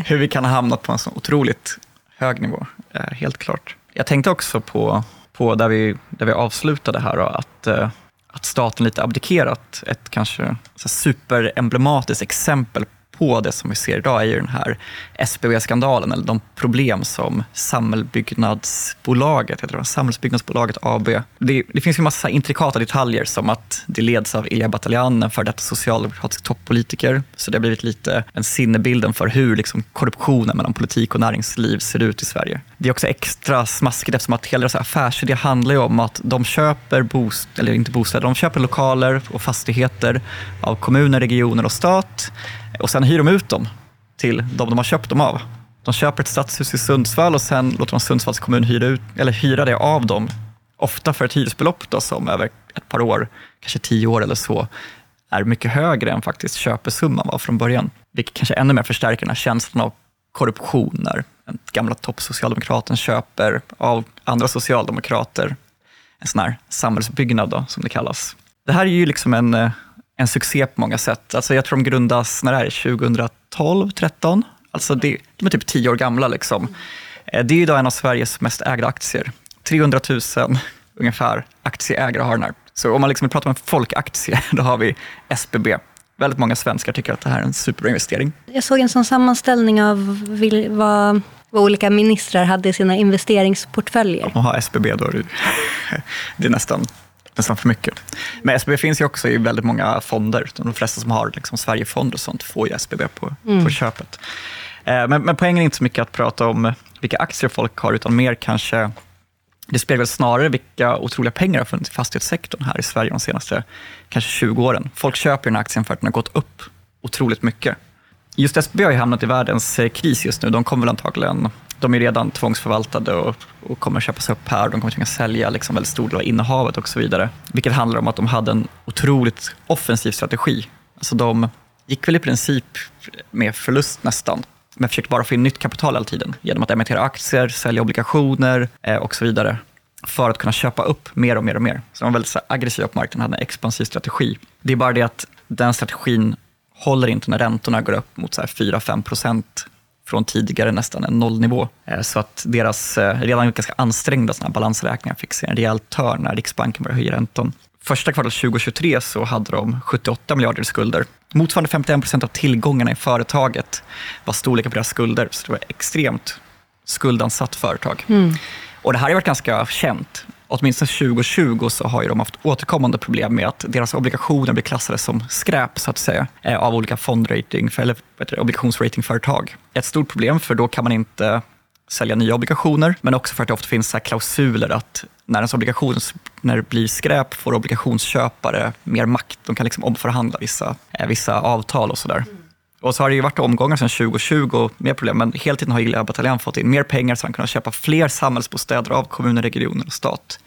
S4: Hur vi kan ha hamnat på en så otroligt hög nivå, är helt klart. Jag tänkte också på, på där, vi, där vi avslutade här, då, att, eh, att staten lite abdikerat. Ett kanske superemblematiskt exempel på det som vi ser idag är ju den här SBB-skandalen, eller de problem som Samhällsbyggnadsbolaget, heter det, Samhällsbyggnadsbolaget AB. Det, det finns ju massa intrikata detaljer som att det leds av Ilja Batljan, en före detta socialdemokratisk toppolitiker. Så det har blivit lite en sinnebilden för hur liksom korruptionen mellan politik och näringsliv ser ut i Sverige. Det är också extra smaskigt eftersom att hela deras affärsidé handlar ju om att de köper bost, eller inte bostäder, de köper lokaler och fastigheter av kommuner, regioner och stat och sen hyr de ut dem till de de har köpt dem av. De köper ett stadshus i Sundsvall och sen låter de Sundsvalls kommun hyra, ut, eller hyra det av dem. Ofta för ett hyresbelopp då, som över ett par år, kanske tio år eller så, är mycket högre än faktiskt köpesumman var från början. Vilket kanske ännu mer förstärker den här känslan av korruption när den gamla toppsocialdemokraten köper av andra socialdemokrater en sån här samhällsbyggnad då, som det kallas. Det här är ju liksom en, eh, en succé på många sätt. Alltså jag tror de grundas när det är 2012, 13. Alltså det, de är typ tio år gamla. Liksom. Eh, Det är idag en av Sveriges mest ägda aktier. 300 000 ungefär aktieägare har den här. Så om man liksom vill prata om en folkaktie, [LAUGHS] då har vi SBB. väldigt många svenskar tycker att det här är en superbra investering.
S2: Jag såg en sån sammanställning av vad, vad olika ministrar hade i sina investeringsportföljer.
S4: Om man har SBB då det är nästan, nästan för mycket. Men SBB finns ju också i väldigt många fonder. De flesta som har liksom Sverigefonder och sånt får ju SBB på, på köpet. Eh, Men, men poängen är inte så mycket att prata om vilka aktier folk har, utan mer kanske det speglar snarare vilka otroliga pengar har funnits i fastighetssektorn här i Sverige de senaste kanske 20 åren. Folk köper den här aktien för att den har gått upp otroligt mycket. Just SBB har ju hamnat i världens eh, kris just nu. De kommer väl antagligen, de är redan tvångsförvaltade och, och kommer köpas upp här. De kommer tvingas sälja liksom väldigt stor del av innehavet och så vidare. Vilket handlar om att de hade en otroligt offensiv strategi. Alltså de gick väl i princip med förlust nästan, men försökte bara få in nytt kapital hela tiden genom att emittera aktier, sälja obligationer eh, och så vidare för att kunna köpa upp mer och mer och mer. Så de var väldigt aggressiva på marknaden, hade en expansiv strategi. Det är bara det att den strategin håller inte när räntorna går upp mot 4-5 procent från tidigare nästan en nollnivå. Eh, Så att deras eh, redan ganska ansträngda såna här balansräkningar fick se en rejäl törn när Riksbanken började höja räntan. Första kvartalet 2023 så hade de 78 miljarder i skulder. Motsvarande 51 procent av tillgångarna i företaget var storleken på deras skulder. Så det var extremt skuldansatt företag. Och det här har varit ganska känt. Åtminstone 2020 så har ju de haft återkommande problem med att deras obligationer blir klassade som skräp, så att säga, eh, av olika fondrating, eller det, obligationsratingföretag. Ett stort problem, för då kan man inte sälja nya obligationer, men också för att det ofta finns så här klausuler att när ens obligation när det blir skräp får obligationsköpare mer makt. De kan liksom omförhandla vissa, eh, vissa avtal och sådär. Mm. Och så har det ju varit omgångar sedan 2020 med problem, men hela tiden har Gilla Bataljan fått in mer pengar så han kunnat köpa fler samhällsbostäder av kommuner, regioner och stat.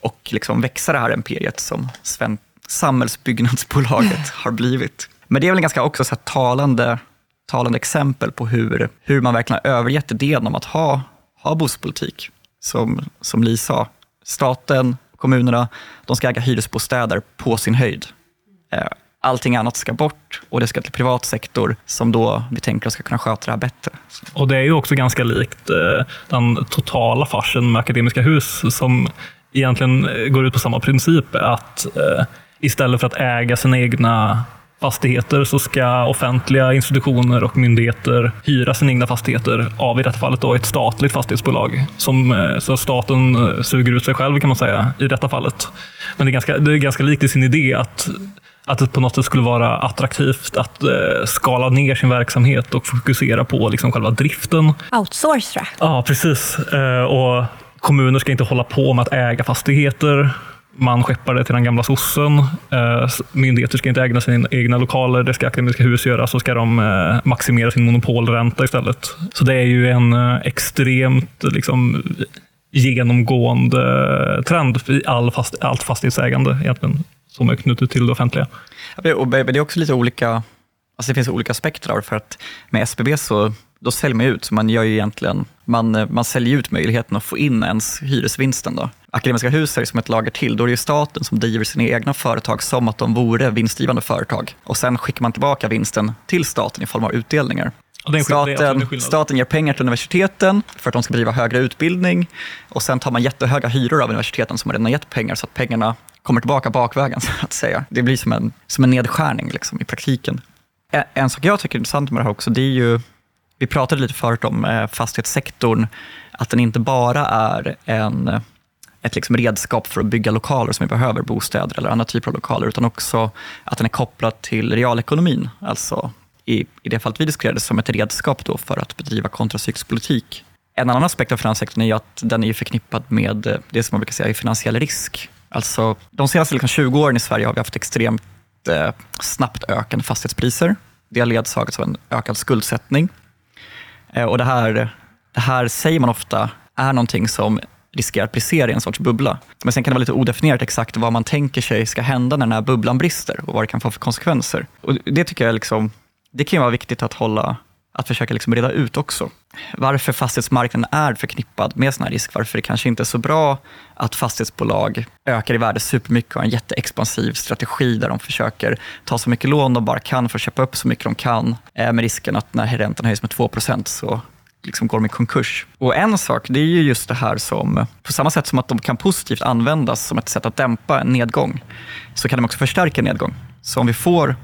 S4: Och liksom växa det här imperiet som sven- samhällsbyggnadsbolaget [LAUGHS] har blivit. Men det är väl en ganska också så talande, talande exempel på hur, hur man verkligen har övergett idén om att ha, ha bostadspolitik. Som, som Li sa, staten, kommunerna, de ska äga hyresbostäder på sin höjd. Allting annat ska bort och det ska till privat sektor som då vi tänker ska kunna sköta det här bättre.
S3: Och det är ju också ganska likt eh, den totala farsen med Akademiska Hus som egentligen eh, går ut på samma princip. Att eh, istället för att äga sina egna fastigheter så ska offentliga institutioner och myndigheter hyra sina egna fastigheter av i detta fallet då ett statligt fastighetsbolag. Som, så staten suger ut sig själv kan man säga i detta fallet. Men det är ganska, det är ganska likt i sin idé att att det på något sätt skulle vara attraktivt att eh, skala ner sin verksamhet och fokusera på liksom själva driften.
S2: Outsourca.
S3: Ja, precis. Eh, och kommuner ska inte hålla på med att äga fastigheter. Man skeppar det till den gamla sossen. Eh, myndigheter ska inte äga sina egna lokaler. Det ska Akademiska Hus göra. Så ska de maximera sin monopolränta istället. Så det är ju en extremt liksom, genomgående trend i all fast, allt fastighetsägande egentligen, som är knutet till det offentliga.
S4: Och det är också lite olika, alltså det finns olika spektrar för att med SBB så då säljer man ut, så man gör ju egentligen, man, eh, man säljer ut möjligheten att få in ens hyresvinsten. Då. Akademiska Hus är som ett lager till, då är det ju staten som driver sina egna företag som att de vore vinstgivande företag. Och sen skickar man tillbaka vinsten till staten i form av utdelningar.
S3: En
S4: Staten, staten ger pengar till universiteten för att de ska bedriva högre utbildning och sen tar man jättehöga hyror av universiteten som har redan gett pengar så att pengarna kommer tillbaka bakvägen [LAUGHS] så att säga. Det blir som en, som en nedskärning liksom, i praktiken. En, en sak jag tycker är intressant med det här också, det är ju, vi pratade lite förut om eh, fastighetssektorn, att den inte bara är en ett liksom redskap för att bygga lokaler som vi behöver, bostäder eller andra typer av lokaler, utan också att den är kopplad till realekonomin. Alltså i, i det fallet vi diskuterade som ett redskap då för att bedriva kontracyklisk En annan aspekt av finanssektorn är ju att den är förknippad med eh, det som man brukar säga är finansiell risk. Alltså, de senaste liksom 20 åren i Sverige har vi haft extremt eh, snabbt ökande fastighetspriser. Det har ledsagats av en ökad skuldsättning. Eh, och det här, det här säger man ofta är någonting som riskerar att brisera i en sorts bubbla. Men sen kan det vara lite odefinierat exakt vad man tänker sig ska hända när den här bubblan brister och vad det kan få för konsekvenser. Och det tycker jag liksom, det kan ju vara viktigt att hålla att försöka liksom reda ut också. Varför fastighetsmarknaden är förknippad med sån här risk, varför det kanske inte är så bra att fastighetsbolag ökar i värde supermycket och har en jätteexpansiv strategi där de försöker ta så mycket lån de bara kan för att köpa upp så mycket de kan, eh, med risken att när räntan höjs med 2% så liksom går de i konkurs. Och en sak, det är ju just det här som, på samma sätt som att de kan positivt användas som ett sätt att dämpa en nedgång, så kan de också förstärka en nedgång. Så om vi får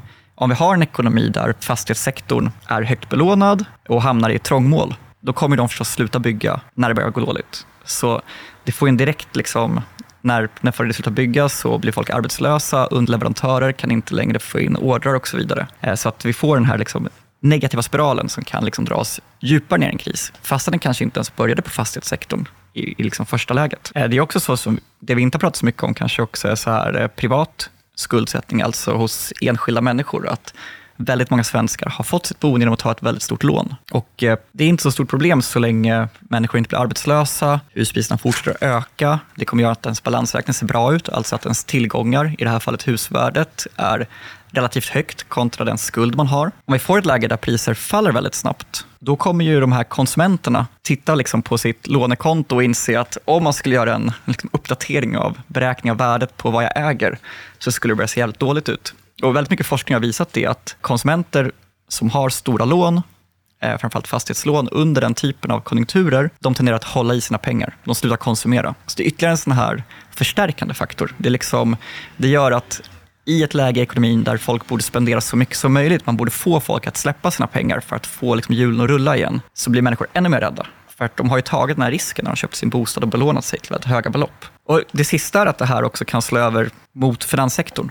S4: om vi har en ekonomi där fastighetssektorn är högt belånad och hamnar i trångmål, då kommer de förstås sluta bygga när det börjar gå dåligt. Så det får en direkt, liksom, när, när företaget slutar bygga så blir folk arbetslösa, underleverantörer kan inte längre få in ordrar och så vidare. Eh, så att vi får den här liksom, negativa spiralen som kan liksom dras djupare ner i en kris, fastän den kanske inte ens började på fastighetssektorn i, i liksom första läget. Eh, det är också så som, det vi inte har pratat så mycket om kanske också är så här, eh, privat skuldsättning, alltså hos enskilda människor. Att väldigt många svenskar har fått sitt boende genom att ta ett väldigt stort lån. Och eh, det är inte så stort problem så länge människor inte blir arbetslösa, huspriserna fortsätter att öka. Det kommer göra att ens balansräkning ser bra ut, alltså att ens tillgångar, i det här fallet husvärdet, är relativt högt kontra den skuld man har. Om vi får ett läge där priser faller väldigt snabbt, då kommer ju de här konsumenterna titta liksom på sitt lånekonto och inse att om man skulle göra en liksom uppdatering av beräkning av värdet på vad jag äger, så skulle det börja se jävligt dåligt ut. Och väldigt mycket forskning har visat det att konsumenter som har stora lån, eh, framförallt fastighetslån, under den typen av konjunkturer, de tenderar att hålla i sina pengar. De slutar konsumera. Så det är ytterligare en sån här förstärkande faktor. Det, liksom, det gör att i ett läge i ekonomin där folk borde spendera så mycket som möjligt, man borde få folk att släppa sina pengar för att få liksom hjulen att rulla igen, så blir människor ännu mer rädda. För att de har ju tagit den här risken när de köpt sin bostad och belånat sig till väldigt höga belopp. Och det sista är att det här också kan slå över mot finanssektorn.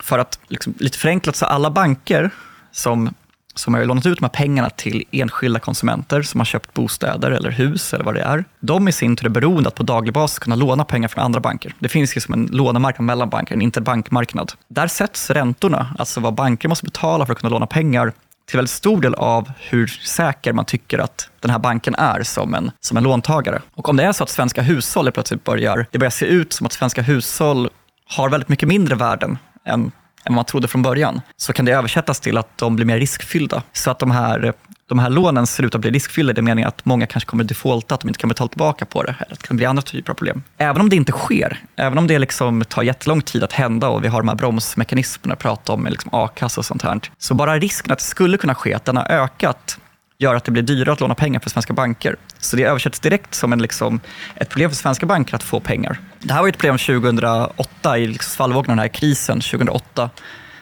S4: För att liksom, lite förenklat så alla banker som, som har lånat ut de här pengarna till enskilda konsumenter som har köpt bostäder eller hus eller vad det är, de i sin tur är beroende att på daglig basis kunna låna pengar från andra banker. Det finns ju som en lånemarknad mellan banker, en interbankmarknad. Där sätts räntorna, alltså vad banker måste betala för att kunna låna pengar, till väldigt stor del av hur säker man tycker att den här banken är som en, som en låntagare. Och om det är så att svenska hushåll plötsligt börjar, det börjar se ut som att svenska hushåll har väldigt mycket mindre värden än, än vad man trodde från början, så kan det översättas till att de blir mer riskfyllda. Så att de här, de här lånen ser ut att bli riskfyllda i den meningen att många kanske kommer defaulta, att de inte kan betala tillbaka på det, eller att det kan bli andra typer av problem. Även om det inte sker, även om det liksom tar jättelång tid att hända och vi har de här bromsmekanismerna att prata om med liksom a-kassa och sånt här, så bara risken att det skulle kunna ske, att den har ökat, gör att det blir dyrare att låna pengar för svenska banker. Så det översätts direkt som en, liksom, ett problem för svenska banker att få pengar. Det här var ett problem 2008 i liksom svallvågen av den här krisen 2008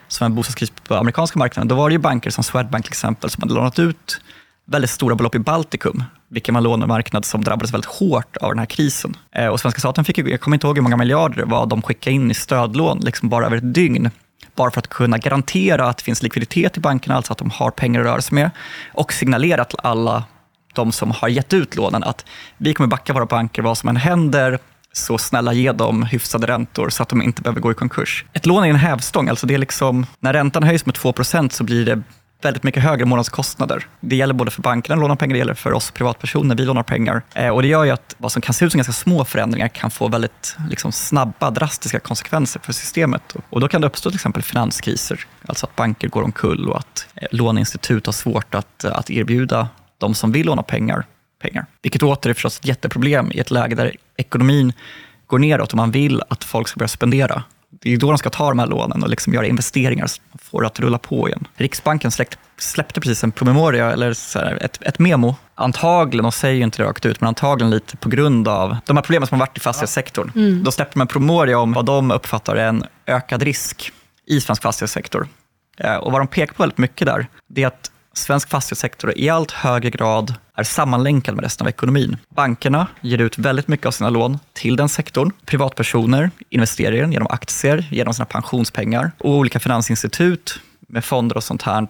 S4: som en bostadskris på amerikanska marknaden. Då var det ju banker som Swedbank till exempel som hade lånat ut väldigt stora belopp i Baltikum, vilken var en lånemarknad som drabbades väldigt hårt av den här krisen. Eh, och svenska staten fick, jag kommer inte ihåg hur många miljarder det var de skickade in i stödlån, liksom bara över ett dygn bara för att kunna garantera att det finns likviditet i bankerna, alltså att de har pengar att röra sig med, och signalera till alla de som har gett ut lånen att vi kommer backa våra banker vad som än händer, så snälla ge dem hyfsade räntor så att de inte behöver gå i konkurs. Ett lån är en hävstång, alltså det är liksom, när räntan höjs med 2% så blir det väldigt mycket högre månadskostnader. Det gäller både för bankerna att låna pengar, det gäller för oss privatpersoner, vi lånar pengar. Eh, och det gör ju att vad som kan se ut som ganska små förändringar kan få väldigt liksom, snabba, drastiska konsekvenser för systemet. Och då kan det uppstå till exempel finanskriser, alltså att banker går omkull och att eh, låneinstitut har svårt att, eh, att erbjuda de som vill låna pengar, pengar. Vilket åter är förstås ett jätteproblem i ett läge där ekonomin går neråt och man vill att folk ska börja spendera det är då de ska ta de här lånen och liksom göra investeringar att får att rulla på igen. Riksbanken släppte, släppte precis en promemoria, eller här, ett, ett memo, antagligen, och säger inte det rakt ut, men antagligen lite på grund av de här problemen som har varit i fastighetssektorn. Mm. Då släppte de en promemoria om vad de uppfattar är en ökad risk i svensk fastighetssektor. Eh, och vad de pekar på väldigt mycket där, det är att svensk fastighetssektor i allt högre grad är sammanlänkad med resten av ekonomin. Bankerna ger ut väldigt mycket av sina lån till den sektorn. Privatpersoner investerar i den genom aktier, genom sina pensionspengar och olika finansinstitut med fonder och sånt här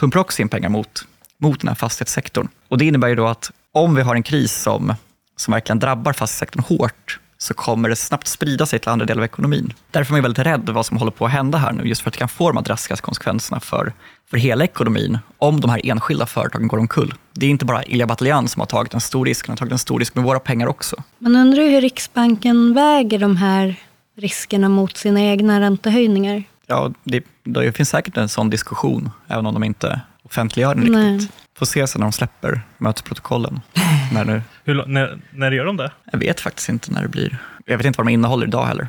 S4: pumpar också in pengar mot, mot den här fastighetssektorn. Och det innebär ju då att om vi har en kris som, som verkligen drabbar fastighetssektorn hårt så kommer det snabbt sprida sig till andra delar av ekonomin. Därför är man väldigt rädd vad som håller på att hända här nu, just för att det kan få de här drastiska konsekvenserna för, för hela ekonomin om de här enskilda företagen går omkull. Det är inte bara Ilja Batljan som har tagit en stor risk, han har tagit en stor risk med våra pengar också.
S2: Man undrar hur Riksbanken väger de här riskerna mot sina egna räntehöjningar.
S4: Ja, det, det finns säkert en sån diskussion, även om de inte offentliggör den
S2: Nej.
S4: riktigt. Får se sen när de släpper mötesprotokollen. [LAUGHS] när det,
S3: Hur, när, när gör de det?
S4: jag vet faktiskt inte när det blir. Jag vet inte vad de innehåller idag heller.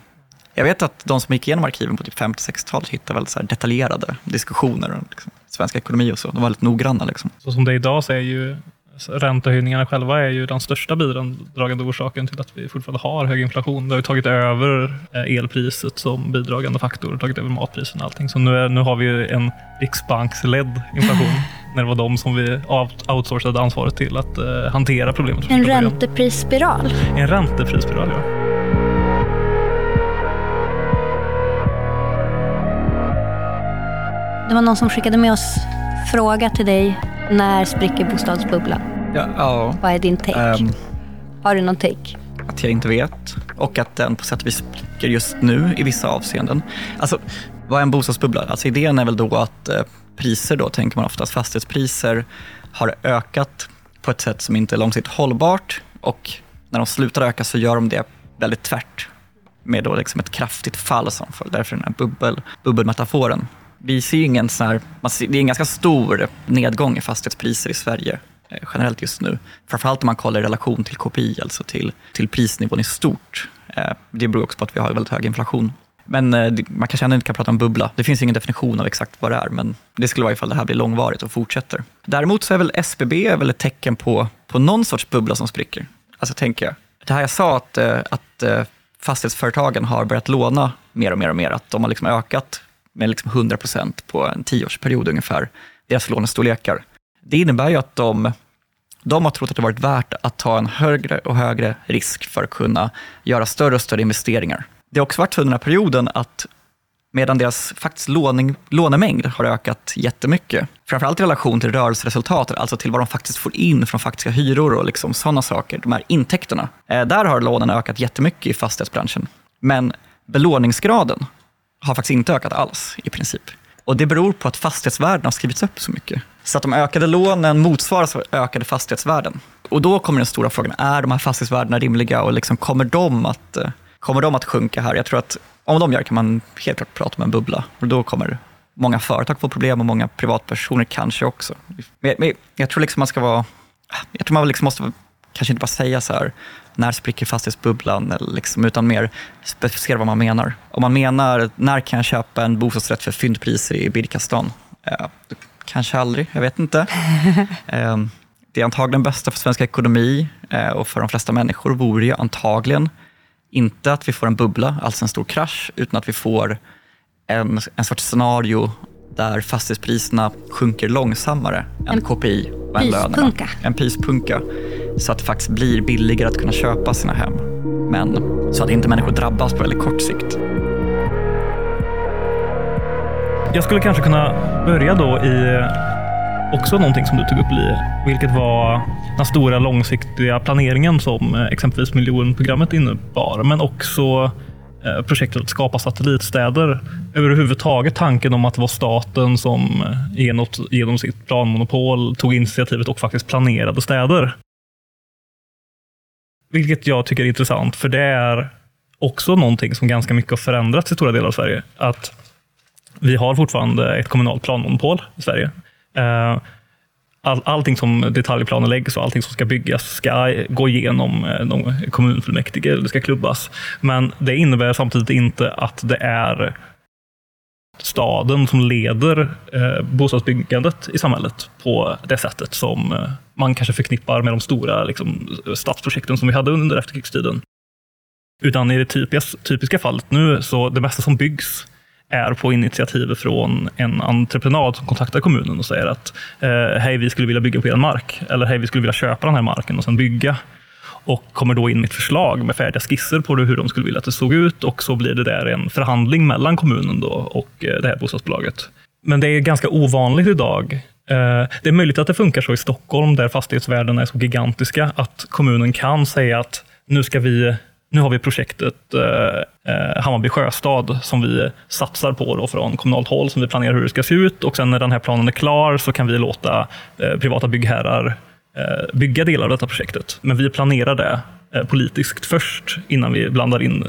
S4: Jag vet att de som gick igenom arkiven på typ 50-60-talet hittade väldigt så här detaljerade diskussioner om liksom, svensk ekonomi och så. De var väldigt noggranna. Liksom.
S3: Så som det är idag så är ju Så Räntehöjningarna själva är ju den största bidragande orsaken till att vi fortfarande har hög inflation. Det har ju tagit över eh, elpriset som bidragande faktor, tagit över matpriserna och allting. Så nu, är, nu har vi ju en riksbanksledd inflation, [LAUGHS] när det var de som vi out- outsourcade ansvaret till att eh, hantera problemet.
S2: En ränteprisspiral.
S3: En ränteprisspiral, ja.
S2: Det var någon som skickade med oss fråga till dig. När spricker bostadsbubblan?
S4: Ja, ja
S2: Vad är din take?
S4: ehm,
S2: Har du någon take?
S4: att jag inte vet och att den på sätt och vis spricker just nu i vissa avseenden. Alltså, vad är en bostadsbubbla? Alltså, idén är väl då att eh, priser, då tänker man oftast, fastighetspriser har ökat på ett sätt som inte är långsiktigt hållbart och när de slutar öka så gör de det väldigt tvärt med då liksom ett kraftigt fall som följd. Därför den här bubbel, bubbelmetaforen. Vi ser ingen sån här, man ser, det är en ganska stor nedgång i fastighetspriser i Sverige eh, generellt just nu. Framförallt om man kollar i relation till KPI, alltså till, till prisnivån i stort. Eh, Det beror också på att vi har väldigt hög inflation. Men eh, man kanske ändå inte kan prata om bubbla. Det finns ingen definition av exakt vad det är, men det skulle vara ifall det här blir långvarigt och fortsätter. Däremot så är väl SBB är väl ett tecken på, på någon sorts bubbla som spricker. Alltså tänker jag. Det här jag sa att, eh, att eh, fastighetsföretagen har börjat låna mer och mer och mer, att de har liksom ökat med liksom 100 procent på en tioårsperiod ungefär, deras lånestorlekar. Det innebär ju att de, de har trott att det varit värt att ta en högre och högre risk för att kunna göra större och större investeringar. Det har också varit så under den här perioden att medan deras faktiskt låning, lånemängd har ökat jättemycket, framförallt i relation till rörelseresultatet, alltså till vad de faktiskt får in från faktiska hyror och liksom sådana saker, de här intäkterna. Eh, där har lånen ökat jättemycket i fastighetsbranschen. Men belåningsgraden har faktiskt inte ökat alls i princip. Och det beror på att fastighetsvärdena har skrivits upp så mycket. Så att de ökade lånen motsvaras av ökade fastighetsvärden. Och då kommer den stora frågan, är de här fastighetsvärdena rimliga och liksom kommer, de att, eh, kommer de att sjunka här? Jag tror att om de gör kan man helt klart prata om en bubbla. Och då kommer många företag få problem och många privatpersoner kanske också. Men, men jag tror liksom man ska vara, jag tror man liksom måste kanske inte bara säga så här, när spricker fastighetsbubblan, eller liksom, utan mer specificera vad man menar. Om man menar, när kan jag köpa en bostadsrätt för fyndpriser i Birkastan? Eh, kanske aldrig, jag vet inte. [LAUGHS] Eh, det är antagligen bästa för svensk ekonomi eh, och för de flesta människor vore ju antagligen inte att vi får en bubbla, alltså en stor krasch, utan att vi får en, en sorts scenario där fastighetspriserna sjunker långsammare än
S2: En
S4: KPI och än lönerna. En pyspunka. Så att det faktiskt blir billigare att kunna köpa sina hem. Men så att inte människor drabbas på väldigt kort sikt.
S3: Jag skulle kanske kunna börja då i eh, också någonting som du tog upp Li, vilket var den stora långsiktiga planeringen som eh, exempelvis miljonprogrammet innebar, men också eh, projektet att skapa satellitstäder. Överhuvudtaget tanken om att det var staten som genom sitt planmonopol tog initiativet och faktiskt planerade städer. Vilket jag tycker är intressant, för det är också någonting som ganska mycket har förändrats i stora delar av Sverige. Att vi har fortfarande ett kommunalt planmonopol i Sverige. Eh, all, allting som detaljplaner läggs och allting som ska byggas ska gå igenom eh, de kommunfullmäktige, det ska klubbas. Men det innebär samtidigt inte att det är staden som leder eh, bostadsbyggandet i samhället på det sättet som man kanske förknippar med de stora liksom, stadsprojekten som vi hade under efterkrigstiden. Utan i det typiska, typiska fallet nu, så det mesta som byggs är på initiativ från en entreprenad som kontaktar kommunen och säger att eh, hej, vi skulle vilja bygga på er mark. Eller hej, vi skulle vilja köpa den här marken och sen bygga. Och kommer då in med ett förslag med färdiga skisser på hur de skulle vilja att det såg ut och så blir det där en förhandling mellan kommunen då och eh, det här bostadsbolaget. Men det är ganska ovanligt idag. Eh, det är möjligt att det funkar så i Stockholm där fastighetsvärdena är så gigantiska att kommunen kan säga att nu ska vi nu har vi projektet eh, eh, Hammarby sjöstad som vi satsar på då från kommunalt håll, som vi planerar hur det ska se ut. Och sen när den här planen är klar så kan vi låta eh, privata byggherrar eh, bygga delar av detta projektet. Men vi planerar det eh, politiskt först innan vi blandar in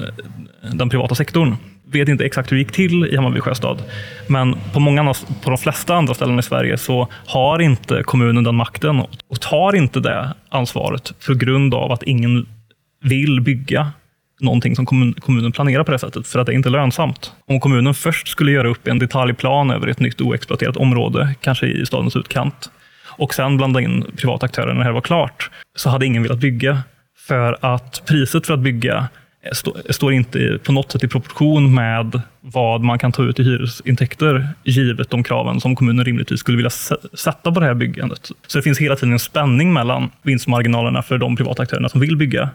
S3: den privata sektorn. Vet inte exakt hur det gick till i Hammarby sjöstad, men på, många, på de flesta andra ställen i Sverige så har inte kommunen den makten och tar inte det ansvaret på grund av att ingen vill bygga någonting som kommun, kommunen planerar på det sättet, för att det är inte lönsamt. Om kommunen först skulle göra upp en detaljplan över ett nytt oexploaterat område, kanske i stadens utkant, och sen blanda in privata aktörer när det här var klart, så hade ingen velat bygga. För att priset för att bygga Eh, eh, står inte på något sätt i proportion med vad man kan ta ut i hyresintäkter, givet de kraven som kommunen rimligtvis skulle vilja sätta på det här byggandet. Så det finns hela tiden en spänning mellan vinstmarginalerna för de privata aktörerna som vill bygga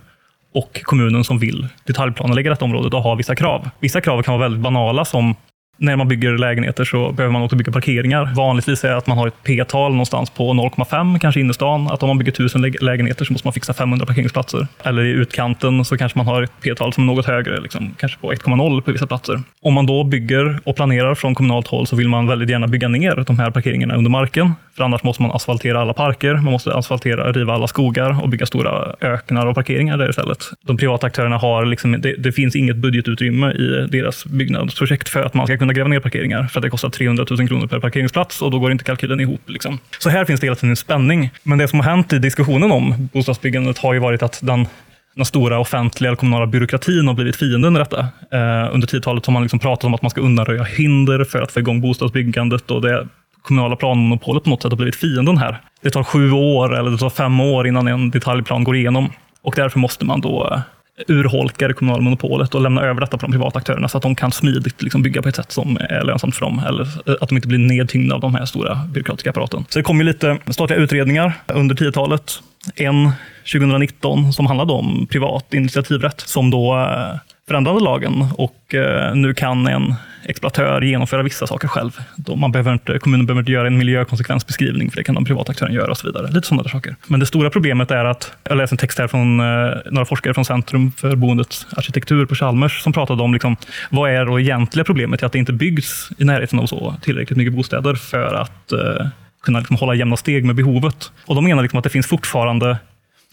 S3: och kommunen som vill detaljplanlägga detta området och ha vissa krav. Vissa krav kan vara väldigt banala som när man bygger lägenheter så behöver man också bygga parkeringar. Vanligtvis är det att man har ett P-tal någonstans på 0,5 kanske innerstan. Att om man bygger 1000 lägenheter så måste man fixa 500 parkeringsplatser. Eller i utkanten så kanske man har ett P-tal som är något högre, liksom, kanske på 1,0 på vissa platser. Om man då bygger och planerar från kommunalt håll så vill man väldigt gärna bygga ner de här parkeringarna under marken. För annars måste man asfaltera alla parker, man måste asfaltera, riva alla skogar och bygga stora öknar och parkeringar där istället. De privata aktörerna har, liksom, det, det finns inget budgetutrymme i deras byggnadsprojekt för att man ska kunna gräva ner parkeringar. För att det kostar 300 000 kronor per parkeringsplats och då går inte kalkylen ihop. Liksom. Så här finns det hela tiden en spänning. Men det som har hänt i diskussionen om bostadsbyggandet har ju varit att den den stora offentliga eller kommunala byråkratin har blivit fienden i detta. Eh, under 10-talet har man liksom pratat om att man ska undanröja hinder för att få igång bostadsbyggandet och det kommunala planmonopolet på något sätt har blivit fienden här. Det tar sju år eller det tar fem år innan en detaljplan går igenom och därför måste man då eh, urholkar det kommunala monopolet och lämnar över detta på de privata aktörerna så att de kan smidigt liksom bygga på ett sätt som är lönsamt för dem eller eh, att de inte blir nedtyngda av de här stora byråkratiska apparaten. Så det kom ju lite statliga utredningar under 10-talet. En 2019 som handlade om privat initiativrätt som då eh, förändrade lagen och eh, nu kan en exploatör genomföra vissa saker själv. Man behöver inte, kommunen behöver inte göra en miljökonsekvensbeskrivning för det kan de privata aktörerna göra och så vidare. Lite sådana där saker. Men det stora problemet är att, jag läste en text här från eh, några forskare från Centrum för boendets arkitektur på Chalmers som pratade om liksom, vad är då egentliga problemet i att det inte byggs i närheten av så tillräckligt mycket bostäder för att eh, kunna liksom hålla jämna steg med behovet. Och de menar liksom att det finns fortfarande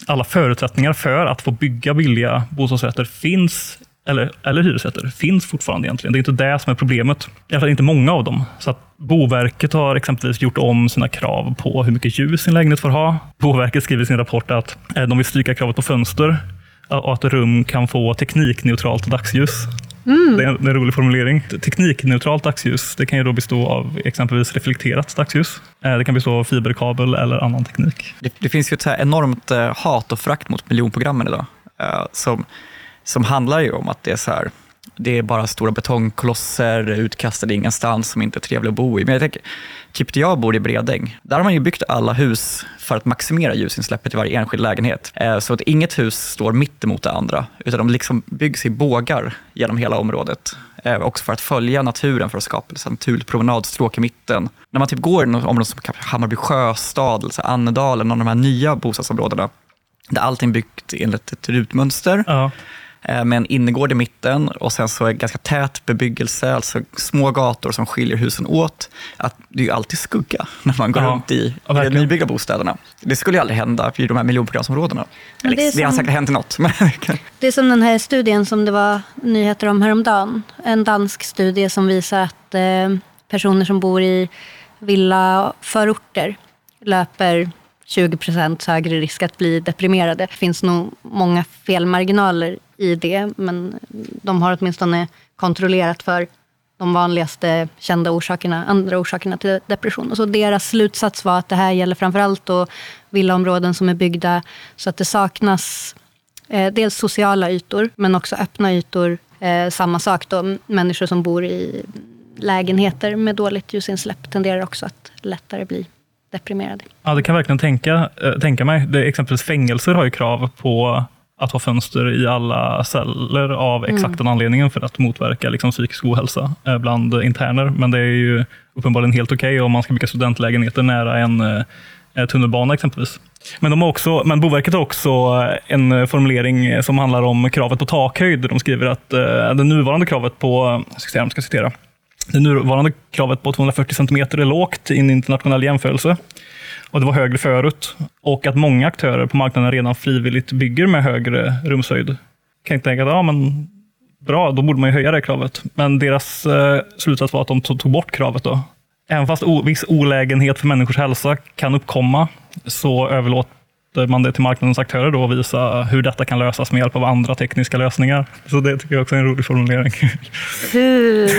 S3: alla förutsättningar för att få bygga billiga bostadsrätter finns, eller, eller hyresrätter, finns fortfarande egentligen. Det är inte det som är problemet. I alla fall inte många av dem. Så att Boverket har exempelvis gjort om sina krav på hur mycket ljus en lägenhet får ha. Boverket skriver i sin rapport att eh, de vill stryka kravet på fönster och att rum kan få teknikneutralt dagsljus. Det, är en, en rolig formulering. Teknikneutralt dagsljus det kan ju då bestå av exempelvis reflekterat dagsljus. Eh, Det kan bestå av fiberkabel eller annan teknik.
S4: Det, det finns ju ett så här enormt eh, hat och frakt mot miljonprogrammen idag. som, som handlar ju om att det är så här, det är bara stora betongkolosser utkastade ingenstans som inte är trevliga att bo i. Men jag tänker, typ där jag bor i Bredäng, där har man ju byggt alla hus för att maximera ljusinsläppet i varje enskild lägenhet. Eh, så att inget hus står mitt emot det andra, utan de liksom byggs i bågar genom hela området. Eh, också för att följa naturen, för att skapa ett naturligt promenadstråk i mitten. När man typ går i något område som Hammarby sjöstad, eller Annedalen, någon av de här nya bostadsområdena, där allting byggt enligt ett rutmönster,
S3: Ja
S4: eh, med en innergård i mitten och sen så är det ganska tät bebyggelse, alltså små gator som skiljer husen åt. Att det är ju alltid skugga [LAUGHS] när man går
S3: Ja.
S4: runt i,
S3: Ja,
S4: i de nybyggda bostäderna. Det skulle ju aldrig hända i de här miljonprogramsområdena.
S2: Men
S4: Eller,
S2: det är
S4: det, har
S2: som-
S4: säkert hänt något. [LAUGHS] Men
S2: Det är som den här studien som det var nyheter om häromdagen. En dansk studie som visar att eh, personer som bor i villaförorter löper 20 procent högre risk att bli deprimerade. Det finns nog många felmarginaler i det, men de har åtminstone kontrollerat för de vanligaste kända orsakerna, andra orsakerna till depression. Och så deras slutsats var att det här gäller framförallt då villaområden som är byggda så att det saknas eh, dels sociala ytor, men också öppna ytor. Eh, samma sak då, människor som bor i lägenheter med dåligt ljusinsläpp tenderar också att lättare bli deprimerade.
S3: Ja, det kan jag verkligen tänka, eh, tänka mig. Det, exempelvis fängelser har ju krav på att ha fönster i alla celler av exakt den anledningen för att motverka liksom, psykisk ohälsa eh, bland interner. Men det är ju uppenbarligen helt okej om man ska bygga studentlägenheter nära en eh, tunnelbana exempelvis. Men, de har också, men Boverket har också en eh, formulering som handlar om kravet på takhöjd. De skriver att eh, det nuvarande kravet på, jag ska, se, jag ska citera, det nuvarande kravet på 240 cm är lågt i en internationell jämförelse. Och det var högre förut. Och att många aktörer på marknaden redan frivilligt bygger med högre rumshöjd. Kan jag tänka att ja, men bra, då borde man ju höja det kravet. Men deras eh, slutsats var att de tog, bort kravet. då. Även fast viss olägenhet för människors hälsa kan uppkomma så överlåter man det till marknadens aktörer då att visa hur detta kan lösas med hjälp av andra tekniska lösningar. Så det tycker jag också är en rolig formulering.
S2: Hur?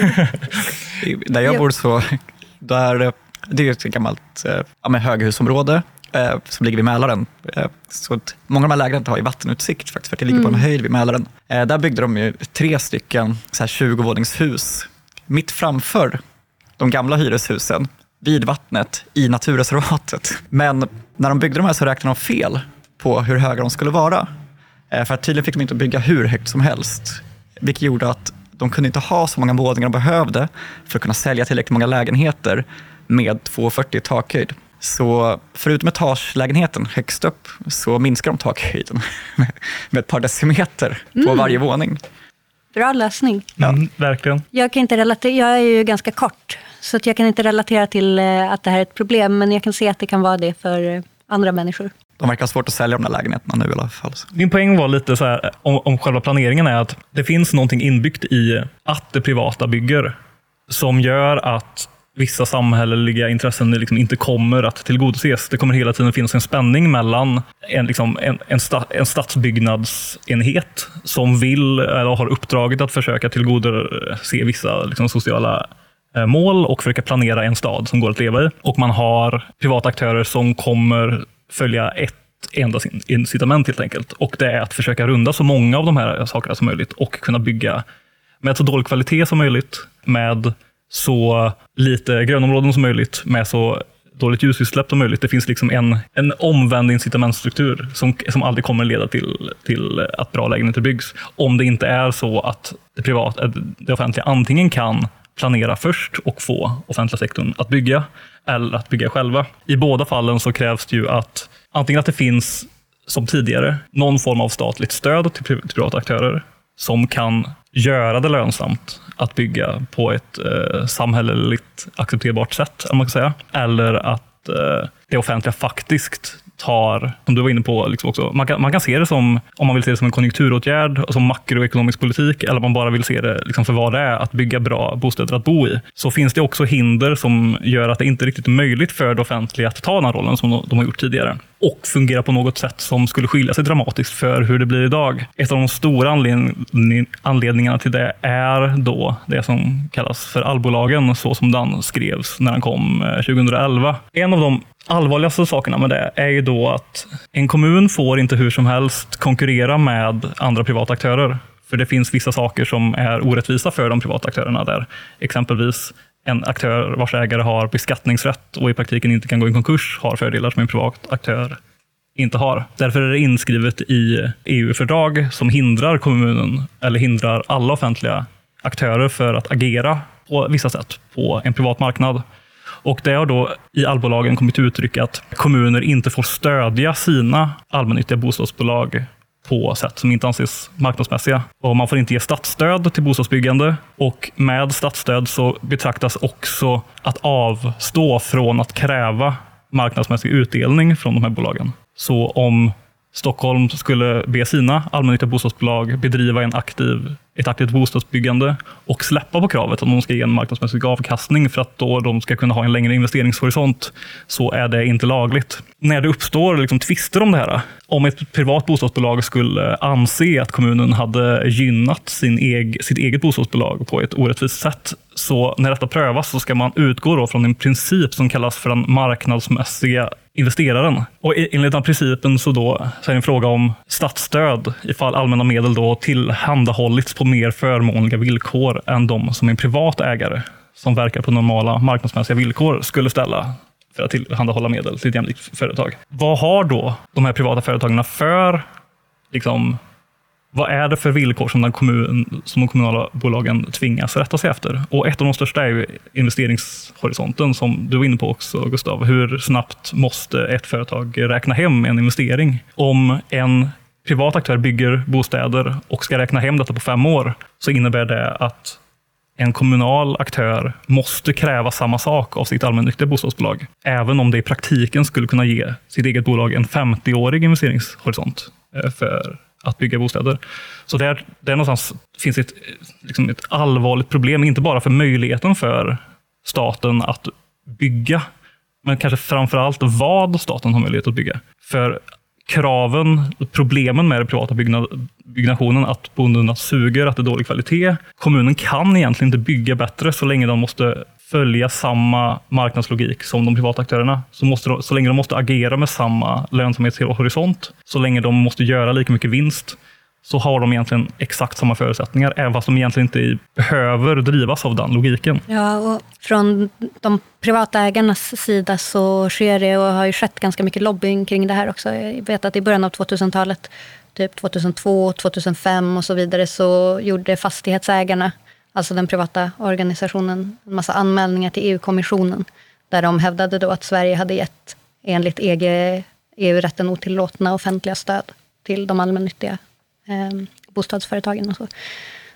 S2: [LAUGHS]
S4: där jag bor så, där Det är ett gammalt eh, ja, höghusområde eh, som ligger vid Mälaren. Eh, så många av de här lägenheterna har ju vattenutsikt faktiskt, för att det ligger på en höjd vid Mälaren. Där byggde de tre stycken så här 20-våningshus mitt framför de gamla hyreshusen vid vattnet i naturreservatet. Men när de byggde de här så räknade de fel på hur höga de skulle vara. För att tydligen fick de inte bygga hur högt som helst, vilket gjorde att de kunde inte ha så många våningar de behövde för att kunna sälja tillräckligt många lägenheter med 2,40 i takhöjd. Så förutom etagelägenheten högst upp så minskar de takhöjden [LAUGHS] med, ett par decimeter på varje våning.
S2: Bra lösning.
S3: Mm, verkligen.
S2: Jag, kan inte relatera, jag är ju ganska kort, så att jag kan inte relatera till eh, att det här är ett problem, men jag kan se att det kan vara det för eh, andra människor.
S4: De verkar ha svårt att sälja de där lägenheterna nu i alla fall.
S3: Min poäng var lite så här, om, om själva planeringen är att det finns någonting inbyggt i att det privata bygger som gör att vissa samhälleliga intressen liksom inte kommer att tillgodoses. Det kommer hela tiden finnas en spänning mellan en, liksom, en, en, sta, en stadsbyggnadsenhet som vill eller har uppdraget att försöka tillgodose vissa liksom, sociala eh, mål och försöka planera en stad som går att leva i. Och man har privata aktörer som kommer följa ett enda incitament helt enkelt. Och det är att försöka runda så många av de här sakerna som möjligt och kunna bygga med så dålig kvalitet som möjligt, med så lite grönområden som möjligt, med så dåligt ljusutsläpp som möjligt. Det finns liksom en, en omvänd incitamentsstruktur som, som aldrig kommer leda till, till att bra lägenheter byggs. Om det inte är så att det, privat, eh, det offentliga antingen kan planera först och få offentliga sektorn att bygga, eller att bygga själva. I båda fallen så krävs det ju att antingen att det finns, som tidigare, någon form av statligt stöd till till privata aktörer som kan göra det lönsamt att bygga på ett eh, samhälleligt accepterbart sätt, om man kan säga. Eller att eh, det offentliga faktiskt tar, som du var inne på, liksom också, man, kan, man kan se det som, om man vill se det som en konjunkturåtgärd, som makroekonomisk politik, eller om man bara vill se det liksom för vad det är, att bygga bra bostäder att bo i. Så finns det också hinder som gör att det inte riktigt är möjligt för det offentliga att ta den här rollen som de, har gjort tidigare. Och fungera på något sätt som skulle skilja sig dramatiskt för hur det blir idag. Ett av de stora anledning, anledningarna till det är då det som kallas för allbolagen, så som den skrevs när den kom eh, 2011. En av de allvarligaste sakerna med det är ju då att en kommun får inte hur som helst konkurrera med andra privata aktörer. För det finns vissa saker som är orättvisa för de privata aktörerna där. Exempelvis en aktör vars ägare har beskattningsrätt och i praktiken inte kan gå i konkurs har fördelar som en privat aktör inte har. Därför är det inskrivet i EU-fördrag som hindrar kommunen eller hindrar alla offentliga aktörer för att agera på vissa sätt på en privat marknad. Och Det har då i allbolagen kommit till uttryck att kommuner inte får stödja sina allmännyttiga bostadsbolag på sätt som inte anses marknadsmässiga. Och man får inte ge statsstöd till bostadsbyggande och med statsstöd så betraktas också att avstå från att kräva marknadsmässig utdelning från de här bolagen. Så om Stockholm skulle be sina allmännyttiga bostadsbolag bedriva en aktiv, ett aktivt bostadsbyggande och släppa på kravet att de ska ge en marknadsmässig avkastning för att då de ska kunna ha en längre investeringshorisont, så är det inte lagligt. När det uppstår liksom tvister om det här, om ett privat bostadsbolag skulle eh, anse att kommunen hade gynnat sin eg, sitt eget bostadsbolag på ett orättvist sätt, så när detta prövas så ska man utgå då från en princip som kallas för den marknadsmässiga investeraren. Och enligt den principen så, då, så är det en fråga om statsstöd ifall allmänna medel då tillhandahållits på mer förmånliga villkor än de som en privat ägare som verkar på normala marknadsmässiga villkor skulle ställa för att tillhandahålla medel till ett jämlikt företag. Vad har då de här privata företagen för liksom, vad är det för villkor som, den kommun, som de kommunala bolagen tvingas rätta sig efter? Och ett av de största är ju investeringshorisonten, som du var inne på också, Gustav. Hur snabbt måste ett företag räkna hem en investering? Om en privat aktör bygger bostäder och ska räkna hem detta på fem år, så innebär det att en kommunal aktör måste kräva samma sak av sitt allmännyttiga bostadsbolag, även om det i praktiken skulle kunna ge sitt eget bolag en 50-årig investeringshorisont eh, för att bygga bostäder. Så där, där någonstans finns ett, liksom ett allvarligt problem, inte bara för möjligheten för staten att bygga, men kanske framför allt vad staten har möjlighet att bygga. För kraven, problemen med den privata byggnad, byggnationen, att boendena suger, att det är dålig kvalitet. Kommunen kan egentligen inte bygga bättre så länge de måste följa samma marknadslogik som de privata aktörerna. Så, måste de, så länge de måste agera med samma lönsamhetshorisont, så länge de måste göra lika mycket vinst, så har de egentligen exakt samma förutsättningar, även fast de egentligen inte behöver drivas av den logiken.
S2: Ja, och från de privata ägarnas sida så sker det och har ju skett ganska mycket lobbying kring det här också. Jag vet att i början av 2000-talet, typ 2002, 2005 och så vidare, så gjorde fastighetsägarna, alltså den privata organisationen, en massa anmälningar till EU-kommissionen, där de hävdade då att Sverige hade gett, enligt EU-rätten otillåtna offentliga stöd till de allmännyttiga eh, bostadsföretagen och så.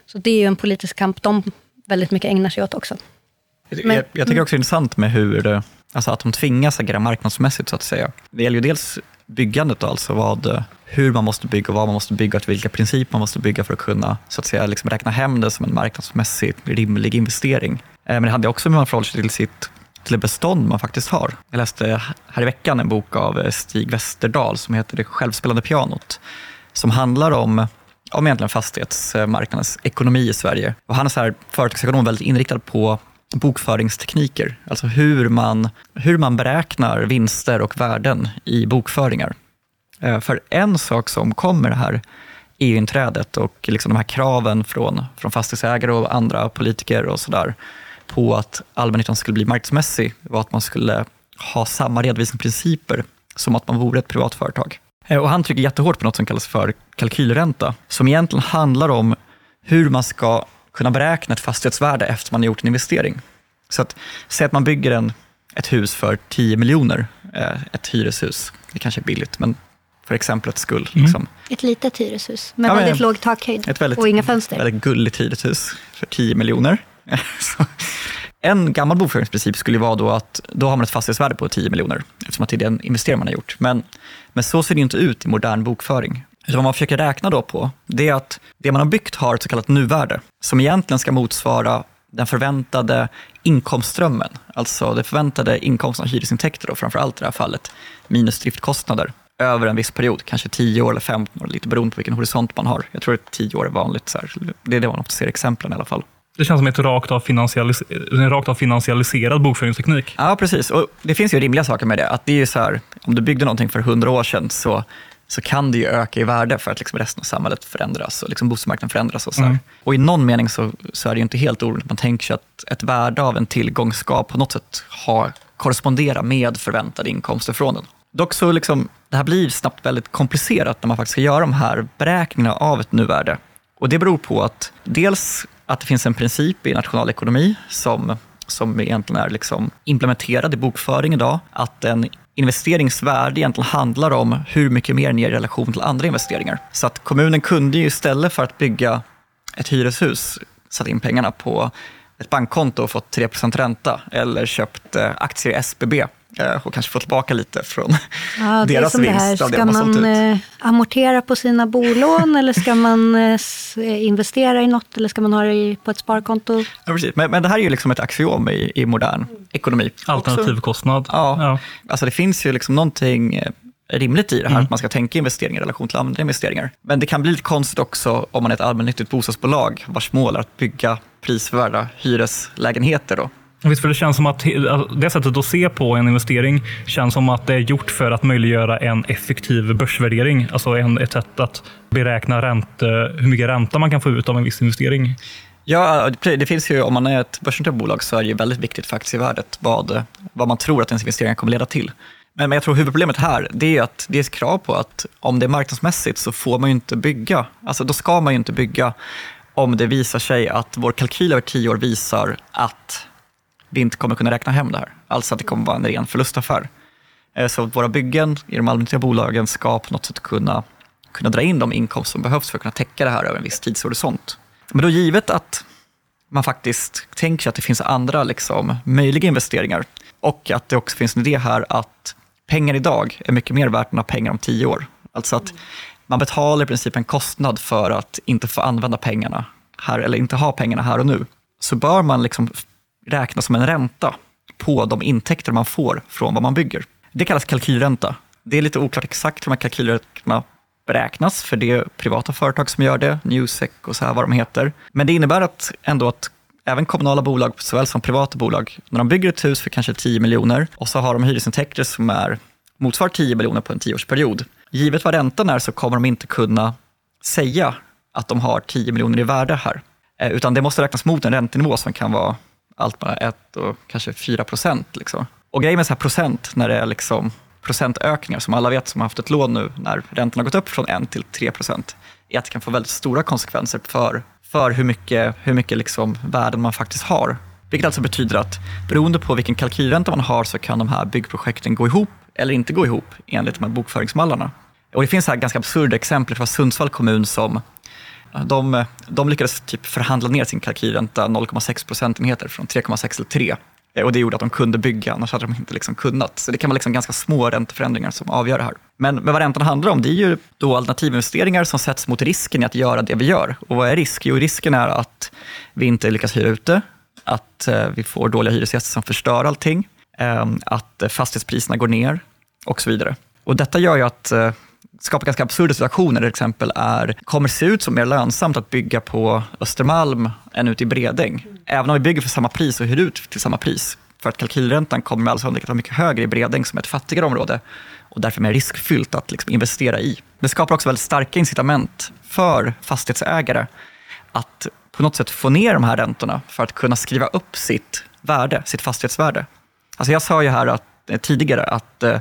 S2: Så det är ju en politisk kamp de väldigt mycket ägnar sig åt också.
S4: Men, jag, jag, tycker också det är intressant med hur, alltså att de tvingas agera marknadsmässigt så att säga. Det gäller ju dels byggandet, alltså vad, hur man måste bygga och vad man måste bygga och vilka principer man måste bygga för att kunna så att säga, liksom räkna hem det som en marknadsmässigt rimlig investering. Eh, men det handlar också om hur man förhåller sig till sitt till det bestånd man faktiskt har. Jag läste här i veckan en bok av eh, Stig Westerdahl som heter Det självspelande pianot som handlar om om egentligen fastighetsmarknadens ekonomi i Sverige. Och han är så här företagsekonom väldigt inriktad på bokföringstekniker, alltså hur man, hur man beräknar vinster och värden i bokföringar. Eh, för en sak som kommer det här EU-inträdet och liksom de här kraven från, från fastighetsägare och andra politiker och sådär på att allmännyttan skulle bli marknadsmässig var att man skulle ha samma redovisningsprinciper som att man vore ett privat företag. Eh, och han trycker jättehårt på något som kallas för kalkylränta, som egentligen handlar om hur man ska kunna beräkna ett fastighetsvärde efter man har gjort en investering. Så att, säg att man bygger en, ett hus för 10 miljoner, eh, ett hyreshus. Det kanske är billigt, men för exemplets skull. Mm. Liksom.
S2: Ett litet hyreshus med ja, väldigt låg takhöjd
S4: ett väldigt,
S2: och inga fönster.
S4: Väldigt gulligt hyreshus för 10 miljoner. [LAUGHS] en gammal bokföringsprincip skulle vara då att då har man ett fastighetsvärde på 10 miljoner, eftersom att det är den investering man har gjort. Men, men så ser det inte ut i modern bokföring. Utan vad man försöker räkna då på, det är att det man har byggt har ett så kallat nuvärde, som egentligen ska motsvara den förväntade inkomstströmmen, alltså det förväntade inkomsten av hyresintäkter, då, framför allt i det här fallet, minus driftkostnader, över en viss period, kanske 10 år eller 15 år, lite beroende på vilken horisont man har. Jag tror att 10 år är vanligt, så här. det är det man ofta ser exemplen i alla fall.
S3: Det känns som ett rakt av, finansialis en rakt av finansialiserad bokföringsteknik.
S4: Ja, precis. Och det finns ju rimliga saker med det. Att det är ju så här, om du byggde någonting för 100 år sedan så så kan det ju öka i värde för att liksom resten av samhället förändras och liksom bostadsmarknaden förändras. Och, så mm. och i någon mening så, så är det ju inte helt orimligt. Man tänker sig att ett värde av en tillgång ska på något sätt ha, korrespondera med förväntade inkomster från den. Dock så liksom, det här blir snabbt väldigt komplicerat när man faktiskt ska göra de här beräkningarna av ett nuvärde. Och det beror på att dels att det finns en princip i nationalekonomi som som egentligen är liksom implementerad i bokföring idag, att en investeringsvärde egentligen handlar om hur mycket mer den ger i relation till andra investeringar. Så att kommunen kunde ju istället för att bygga ett hyreshus satt in pengarna på ett bankkonto och fått 3% ränta eller köpt eh, aktier i SBB och kanske få tillbaka lite från ja, deras vinst. Det här.
S2: Ska man eh, amortera på sina bolån eller ska man eh, investera i något eller ska man ha det på ett sparkonto?
S4: Ja, precis. Men, men det här är ju liksom ett axiom i, i modern ekonomi.
S3: Alternativkostnad.
S4: Ja, ja. Alltså det finns ju liksom någonting rimligt i det här, mm. att man ska tänka investeringar i relation till andra investeringar. Men det kan bli lite konstigt också om man är ett allmännyttigt bostadsbolag vars mål är att bygga prisvärda hyreslägenheter. Då.
S3: Visst, för det känns som att alltså, det sättet att se på en investering känns som att det är gjort för att möjliggöra en effektiv börsvärdering. Alltså en, ett sätt att beräkna ränte, hur mycket ränta man kan få ut av en viss investering.
S4: Ja, det finns ju, om man är ett börsnoterat bolag så är det ju väldigt viktigt för aktievärdet vad, vad man tror att ens investeringar kommer leda till. Men, men jag tror huvudproblemet här det är att det är ett krav på att om det är marknadsmässigt så får man ju inte bygga. Alltså då ska man ju inte bygga om det visar sig att vår kalkyl över tio år visar att vi inte kommer kunna räkna hem det här. Alltså att det kommer vara en ren förlustaffär. Eh, så våra byggen i de allmännyttiga bolagen ska på något sätt kunna, kunna dra in de inkomster som behövs för att kunna täcka det här över en viss tidshorisont. Men då givet att man faktiskt tänker sig att det finns andra liksom, möjliga investeringar och att det också finns en idé här att pengar idag är mycket mer värt än pengar om tio år. Alltså att man betalar i princip en kostnad för att inte få använda pengarna här eller inte ha pengarna här och nu. Så bör man liksom räknas som en ränta på de intäkter man får från vad man bygger. Det kallas kalkylränta. Det är lite oklart exakt hur de här kalkylräntorna beräknas, för det är privata företag som gör det, Newsec och så här vad de heter. Men det innebär att ändå att även kommunala bolag såväl som privata bolag, när de bygger ett hus för kanske 10 miljoner och så har de hyresintäkter som är, motsvarar 10 miljoner på en tioårsperiod. Givet vad räntan är så kommer de inte kunna säga att de har 10 miljoner i värde här, eh, utan det måste räknas mot en räntenivå som kan vara allt mellan 1 och kanske 4 procent. Liksom. Och grejen med så här procent, när det är liksom procentökningar, som alla vet som har haft ett lån nu, när räntan har gått upp från 1 till 3 procent, är att det kan få väldigt stora konsekvenser för, för hur mycket, hur mycket liksom värden man faktiskt har. Vilket alltså betyder att beroende på vilken kalkylränta man har så kan de här byggprojekten gå ihop eller inte gå ihop enligt de här bokföringsmallarna. Och det finns här ganska absurda exempel. från Sundsvall kommun som de, de lyckades typ förhandla ner sin kalkylränta 0,6 procentenheter från 3,6 till 3. Eh, och det gjorde att de kunde bygga, annars hade de inte liksom kunnat. Så det kan vara liksom ganska små ränteförändringar som avgör det här. Men, men vad räntan handlar om, det är ju då alternativinvesteringar som sätts mot risken i att göra det vi gör. Och vad är risk? Jo, risken är att vi inte lyckas hyra ute, att eh, vi får dåliga hyresgäster som förstör allting, eh, att fastighetspriserna går ner och så vidare. Och detta gör ju att skapar ganska absurda situationer. Till exempel är, kommer se ut som mer lönsamt att bygga på Östermalm än ute i Bredäng. Även om vi bygger för samma pris och hyr ut till samma pris. För att kalkylräntan kommer med all sannolikhet vara mycket högre i Bredäng som är ett fattigare område och därför mer riskfyllt att liksom investera i. Det skapar också väldigt starka incitament för fastighetsägare att på något sätt få ner de här räntorna för att kunna skriva upp sitt värde, sitt fastighetsvärde. Alltså jag sa ju här att, eh, tidigare att eh,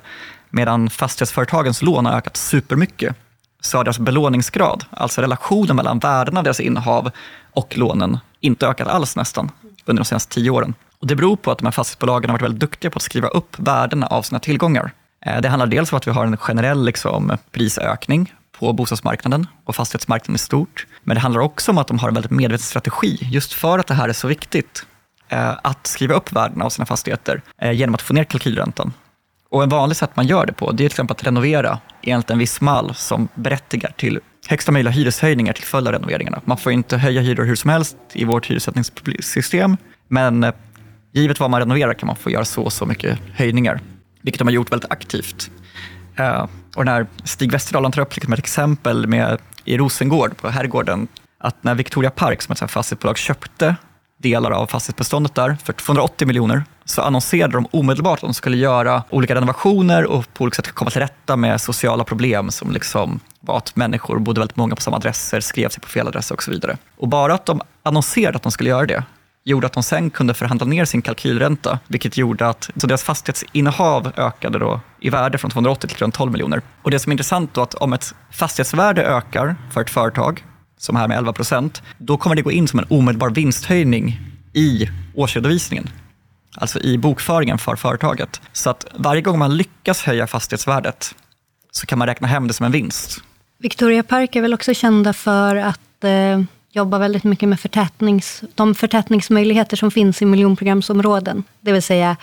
S4: medan fastighetsföretagens lån har ökat supermycket så har deras belåningsgrad, alltså relationen mellan värdena av deras innehav och lånen, inte ökat alls nästan under de senaste tio åren. Och det beror på att de här fastighetsbolagen har varit väldigt duktiga på att skriva upp värdena av sina tillgångar. Eh, det handlar dels om att vi har en generell liksom, prisökning på bostadsmarknaden och fastighetsmarknaden i stort. Men det handlar också om att de har en väldigt medveten strategi, just för att det här är så viktigt, eh, att skriva upp värdena av sina fastigheter eh, genom att få ner kalkylräntan. Och en vanlig sätt man gör det på, det är till exempel att renovera enligt en viss mall som berättigar till högsta möjliga hyreshöjningar till följd av renoveringarna. Man får inte höja hyror hur som helst i vårt hyressättningssystem, men eh, givet vad man renoverar kan man få göra så och så mycket höjningar, vilket de har gjort väldigt aktivt. Eh, och när Stig Westerdahl han tar upp liksom ett exempel med, i Rosengård på Herrgården, att när Victoria Park som ett fastighetsbolag köpte delar av fastighetsbeståndet där för 280 miljoner så annonserade de omedelbart att de skulle göra olika renovationer och på olika sätt komma till rätta med sociala problem som liksom var att människor bodde väldigt många på samma adresser, skrev sig på fel adresser och så vidare. Och bara att de annonserade att de skulle göra det gjorde att de sen kunde förhandla ner sin kalkylränta, vilket gjorde att så deras fastighetsinnehav ökade då i värde från 280 till runt 12 miljoner. Och det som är intressant då att om ett fastighetsvärde ökar för ett företag, som här med 11 procent, då kommer det gå in som en omedelbar vinsthöjning i årsredovisningen. Alltså i bokföringen för företaget. Så att varje gång man lyckas höja fastighetsvärdet så kan man räkna hem det som en vinst.
S2: Victoria Park är väl också kända för att eh, jobba väldigt mycket med förtätnings, de förtätningsmöjligheter som finns i miljonprogramsområden. Det vill säga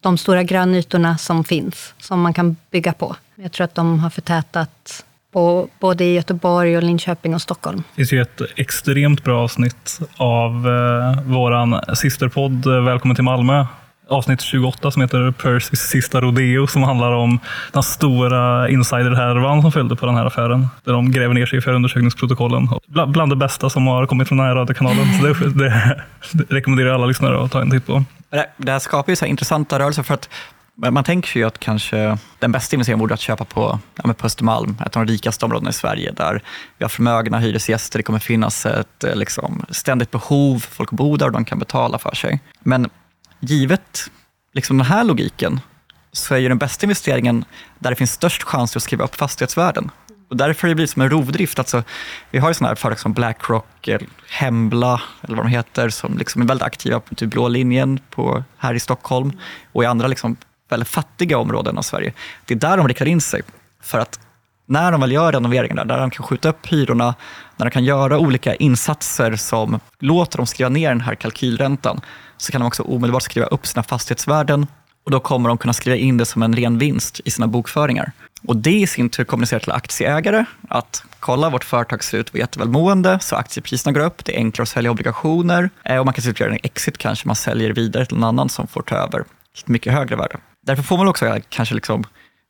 S2: de stora grönytorna som finns, som man kan bygga på. Jag tror att de har förtätat på, både i Göteborg, och Linköping och Stockholm.
S3: Det finns ju ett extremt bra avsnitt av eh, våran systerpodd eh, Välkommen till Malmö. Avsnitt 28 som heter Percys sista rodeo som handlar om den stora insiderhärvan som följde på den här affären. Där de gräver ner sig i förundersökningsprotokollen. Bland, bland det bästa som har kommit från den här radiokanalen. Så det, det, det rekommenderar jag alla lyssnare att ta en titt på.
S4: Det, här skapar ju så här intressanta rörelser för att man tänker ju att kanske den bästa investeringen vore att köpa på, ja, på Östermalm, ett av de rikaste områdena i Sverige, där vi har förmögna hyresgäster. Det kommer finnas ett eh, liksom, ständigt behov folk bor där och de kan betala för sig. Men givet liksom, den här logiken så är ju den bästa investeringen där det finns störst chans att skriva upp fastighetsvärden. Och därför har det blivit som en rovdrift. Alltså, vi har ju sådana här företag som Blackrock, Hembla, eller vad de heter, som liksom är väldigt aktiva på typ blå linjen på, här i Stockholm och i andra liksom väldigt fattiga områden av Sverige. Det är där de riktar in sig. För att när de väl gör renoveringar, där de kan skjuta upp hyrorna, när de kan göra olika insatser som låter dem skriva ner den här kalkylräntan, så kan de också omedelbart skriva upp sina fastighetsvärden och då kommer de kunna skriva in det som en ren vinst i sina bokföringar. Och det i sin tur kommunicerar till aktieägare att kolla, vårt företag ser ut att vara jättevälmående, så aktiepriserna går upp, det är enklare att sälja obligationer eh, och man kan se att göra en exit kanske, man säljer vidare till någon annan som får ta över ett mycket högre värde. Därför får man också kanske liksom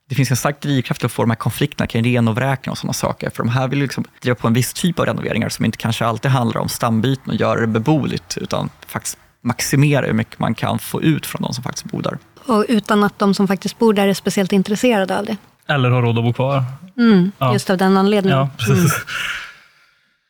S4: det finns en stark drivkraft att få de här konflikterna kring renovräkning och sådana saker. För de här vill liksom driva på en viss typ av renoveringar som inte kanske alltid handlar om stambyten och göra det beboeligt, utan faktiskt maximera hur mycket man kan få ut från de som faktiskt bor där.
S2: Och utan att de som faktiskt bor där är speciellt intresserade av det.
S3: Eller har råd att bo kvar.
S2: Mm,
S3: Ja.
S2: Just av den anledningen.
S3: Ja, precis.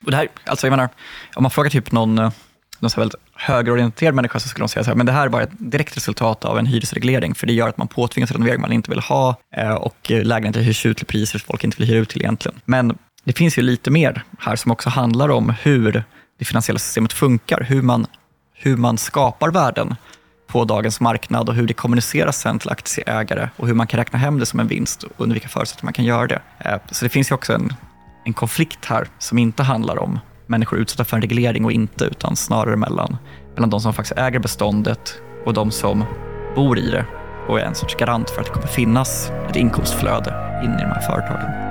S4: Och det här, alltså jag menar, om man frågar typ någon, eh, någon så här väldigt högerorienterad människa så skulle de säga så här, men det här är bara ett direkt resultat av en hyresreglering, för det gör att man påtvingas renovering man inte vill ha eh, och eh, lägenheter hyrs ut till priser som folk inte vill hyra ut till egentligen. Men det finns ju lite mer här som också handlar om hur det finansiella systemet funkar, hur man, hur man skapar värden på dagens marknad och hur det kommuniceras sen till aktieägare och hur man kan räkna hem det som en vinst och under vilka förutsättningar man kan göra det. Eh, så det finns ju också en, en konflikt här som inte handlar om människor utsatta för en reglering och inte, utan snarare mellan, mellan de som faktiskt äger beståndet och de som bor i det och är en sorts garant för att det kommer finnas ett inkomstflöde in i de här företagen.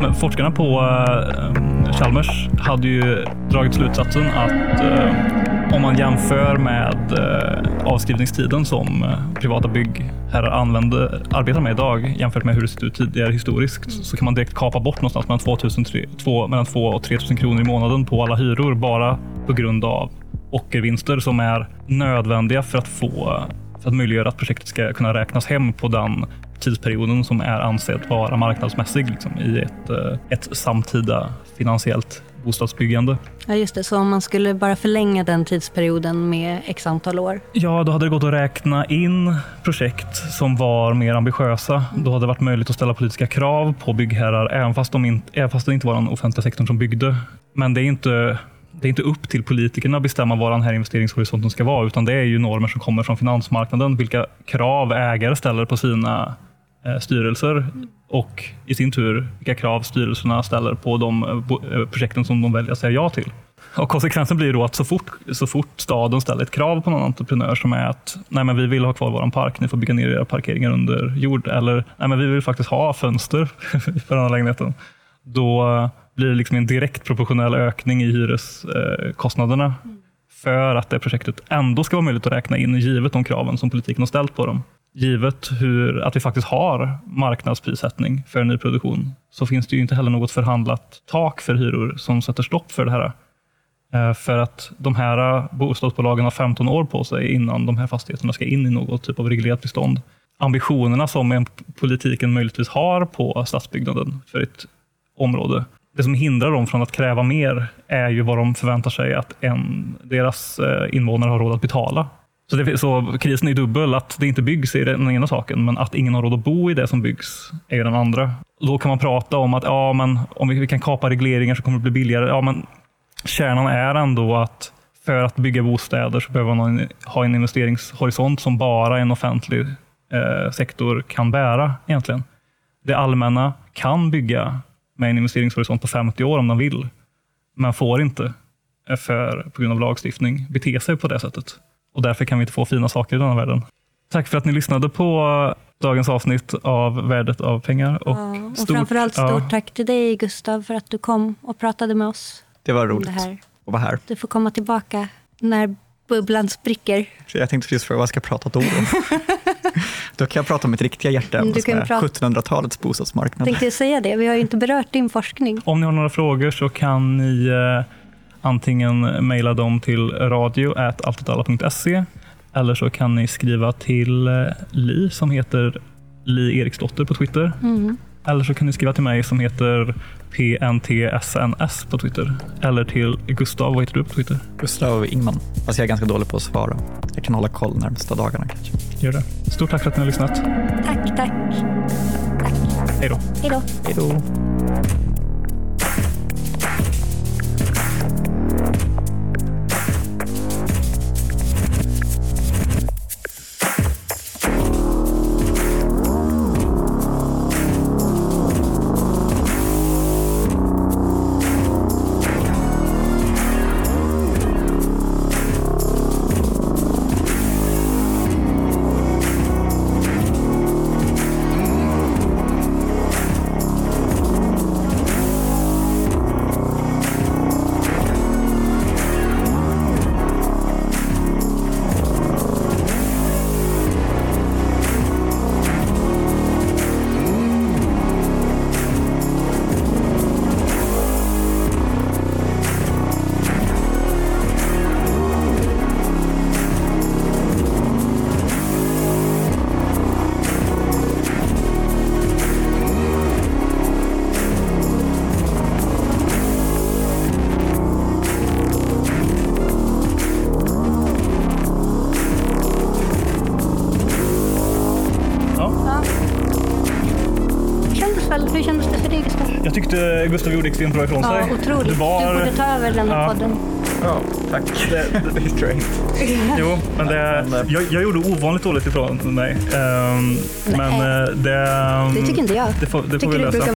S3: Men forskarna på eh, Chalmers hade ju dragit slutsatsen att eh, om man jämför med eh, avskrivningstiden som eh, privata byggherrar använder, arbetar med idag jämfört med hur det sett ut tidigare historiskt så kan man direkt kapa bort någonstans mellan 2000, tre- två- mellan 2 och 3 000 kronor i månaden på alla hyror bara på grund av ockervinster som är nödvändiga för att få för att möjliggöra att projektet ska kunna räknas hem på den tidsperioden som är ansedd vara marknadsmässig liksom, i ett, eh, ett samtida finansiellt bostadsbyggande.
S2: Ja, just det. Så om man skulle bara förlänga den tidsperioden med x antal år.
S3: Ja, då hade det gått att räkna in projekt som var mer ambitiösa. Då hade det varit möjligt att ställa politiska krav på byggherrar, även fast, de inte, även fast det inte var den offentliga sektorn som byggde. Men det är inte, det är inte upp till politikerna att bestämma vad den här investeringshorisonten ska vara, utan det är ju normer som kommer från finansmarknaden. Vilka krav ägare ställer på sina eh, styrelser och i sin tur vilka krav styrelserna ställer på de eh, eh, projekten som de väljer att säga ja till. Och konsekvensen blir då att så fort, så fort staden ställer ett krav på någon entreprenör som är att nej men vi vill ha kvar vår park, ni får bygga ner era parkeringar under jord. Eller nej men vi vill faktiskt ha fönster [LAUGHS] för den här lägenheten. Då blir det liksom en direkt proportionell ökning i hyreskostnaderna för att det projektet ändå ska vara möjligt att räkna in givet de kraven som politiken har ställt på dem. Givet hur, att vi faktiskt har marknadsprissättning för nyproduktion så finns det ju inte heller något förhandlat tak för hyror som sätter stopp för det här. Eh, för att de här bostadsbolagen har 15 år på sig innan de här fastigheterna ska in i något typ av reglerat bestånd. Ambitionerna som politiken möjligtvis har på stadsbyggnaden för ett område. Det som hindrar dem från att kräva mer är ju vad de förväntar sig att en, deras eh, invånare har råd att betala. Så, det, så krisen är dubbel, att det inte byggs är den ena saken, men att ingen har råd att bo i det som byggs är den andra. Då kan man prata om att ja, men om vi, vi kan kapa regleringar så kommer det bli billigare. Ja, men kärnan är ändå att för att bygga bostäder så behöver man ha en investeringshorisont som bara en offentlig eh, sektor kan bära egentligen. Det allmänna kan bygga med en investeringshorisont på 50 år om de vill, men får inte eh, för, på grund av lagstiftning bete sig på det sättet. Och därför kan vi inte få fina saker i denna världen. Tack för att ni lyssnade på dagens avsnitt av Värdet av pengar. Och,
S2: Ja, och
S3: stort-
S2: framförallt stort
S3: ja.
S2: tack till dig Gustav för att du kom och pratade med oss
S4: Det var
S2: om
S4: roligt
S2: det här.
S4: att vara här.
S2: Du får komma tillbaka när bubblan spricker.
S4: Jag tänkte precis fråga, vad ska jag prata då? [LAUGHS] då kan jag prata om mitt riktiga
S2: Du kan
S4: är
S2: prata-
S4: 1700-talets bostadsmarknad.
S2: Tänkte jag säga det, vi har ju inte berört din forskning.
S3: Om ni har några frågor så kan ni eh, antingen mejla dem till radio.alltåtalla.se eller så kan ni skriva till eh, Li som heter Li Eriksdotter på Twitter.
S2: Mm.
S3: Eller så kan ni skriva till mig som heter PNTSNS på Twitter. Eller till Gustav, vad heter du på Twitter?
S4: Gustav Ingman. Fast jag är ganska dålig på att svara. Jag kan hålla koll närmsta dagarna kanske.
S3: Gör det. Stort tack för att ni har lyssnat.
S2: Tack, tack. Tack.
S3: Hej då.
S2: Hej då.
S4: Hej då!
S3: Gjorde extremt bra ifrån
S2: Ja,
S3: sig.
S2: otroligt.
S3: Det var...
S2: Du borde ta över den här
S3: Ja.
S2: podden.
S4: Ja, tack.
S3: Det-
S4: det är straight. [LAUGHS]
S3: Jo, men det, jag, jag gjorde ovanligt dåligt ifrån mig. Ehm, men eh, det...
S2: Det tycker inte jag.
S3: Det får, det får
S2: Tycker
S3: vi
S2: du
S3: lösa.
S2: brukar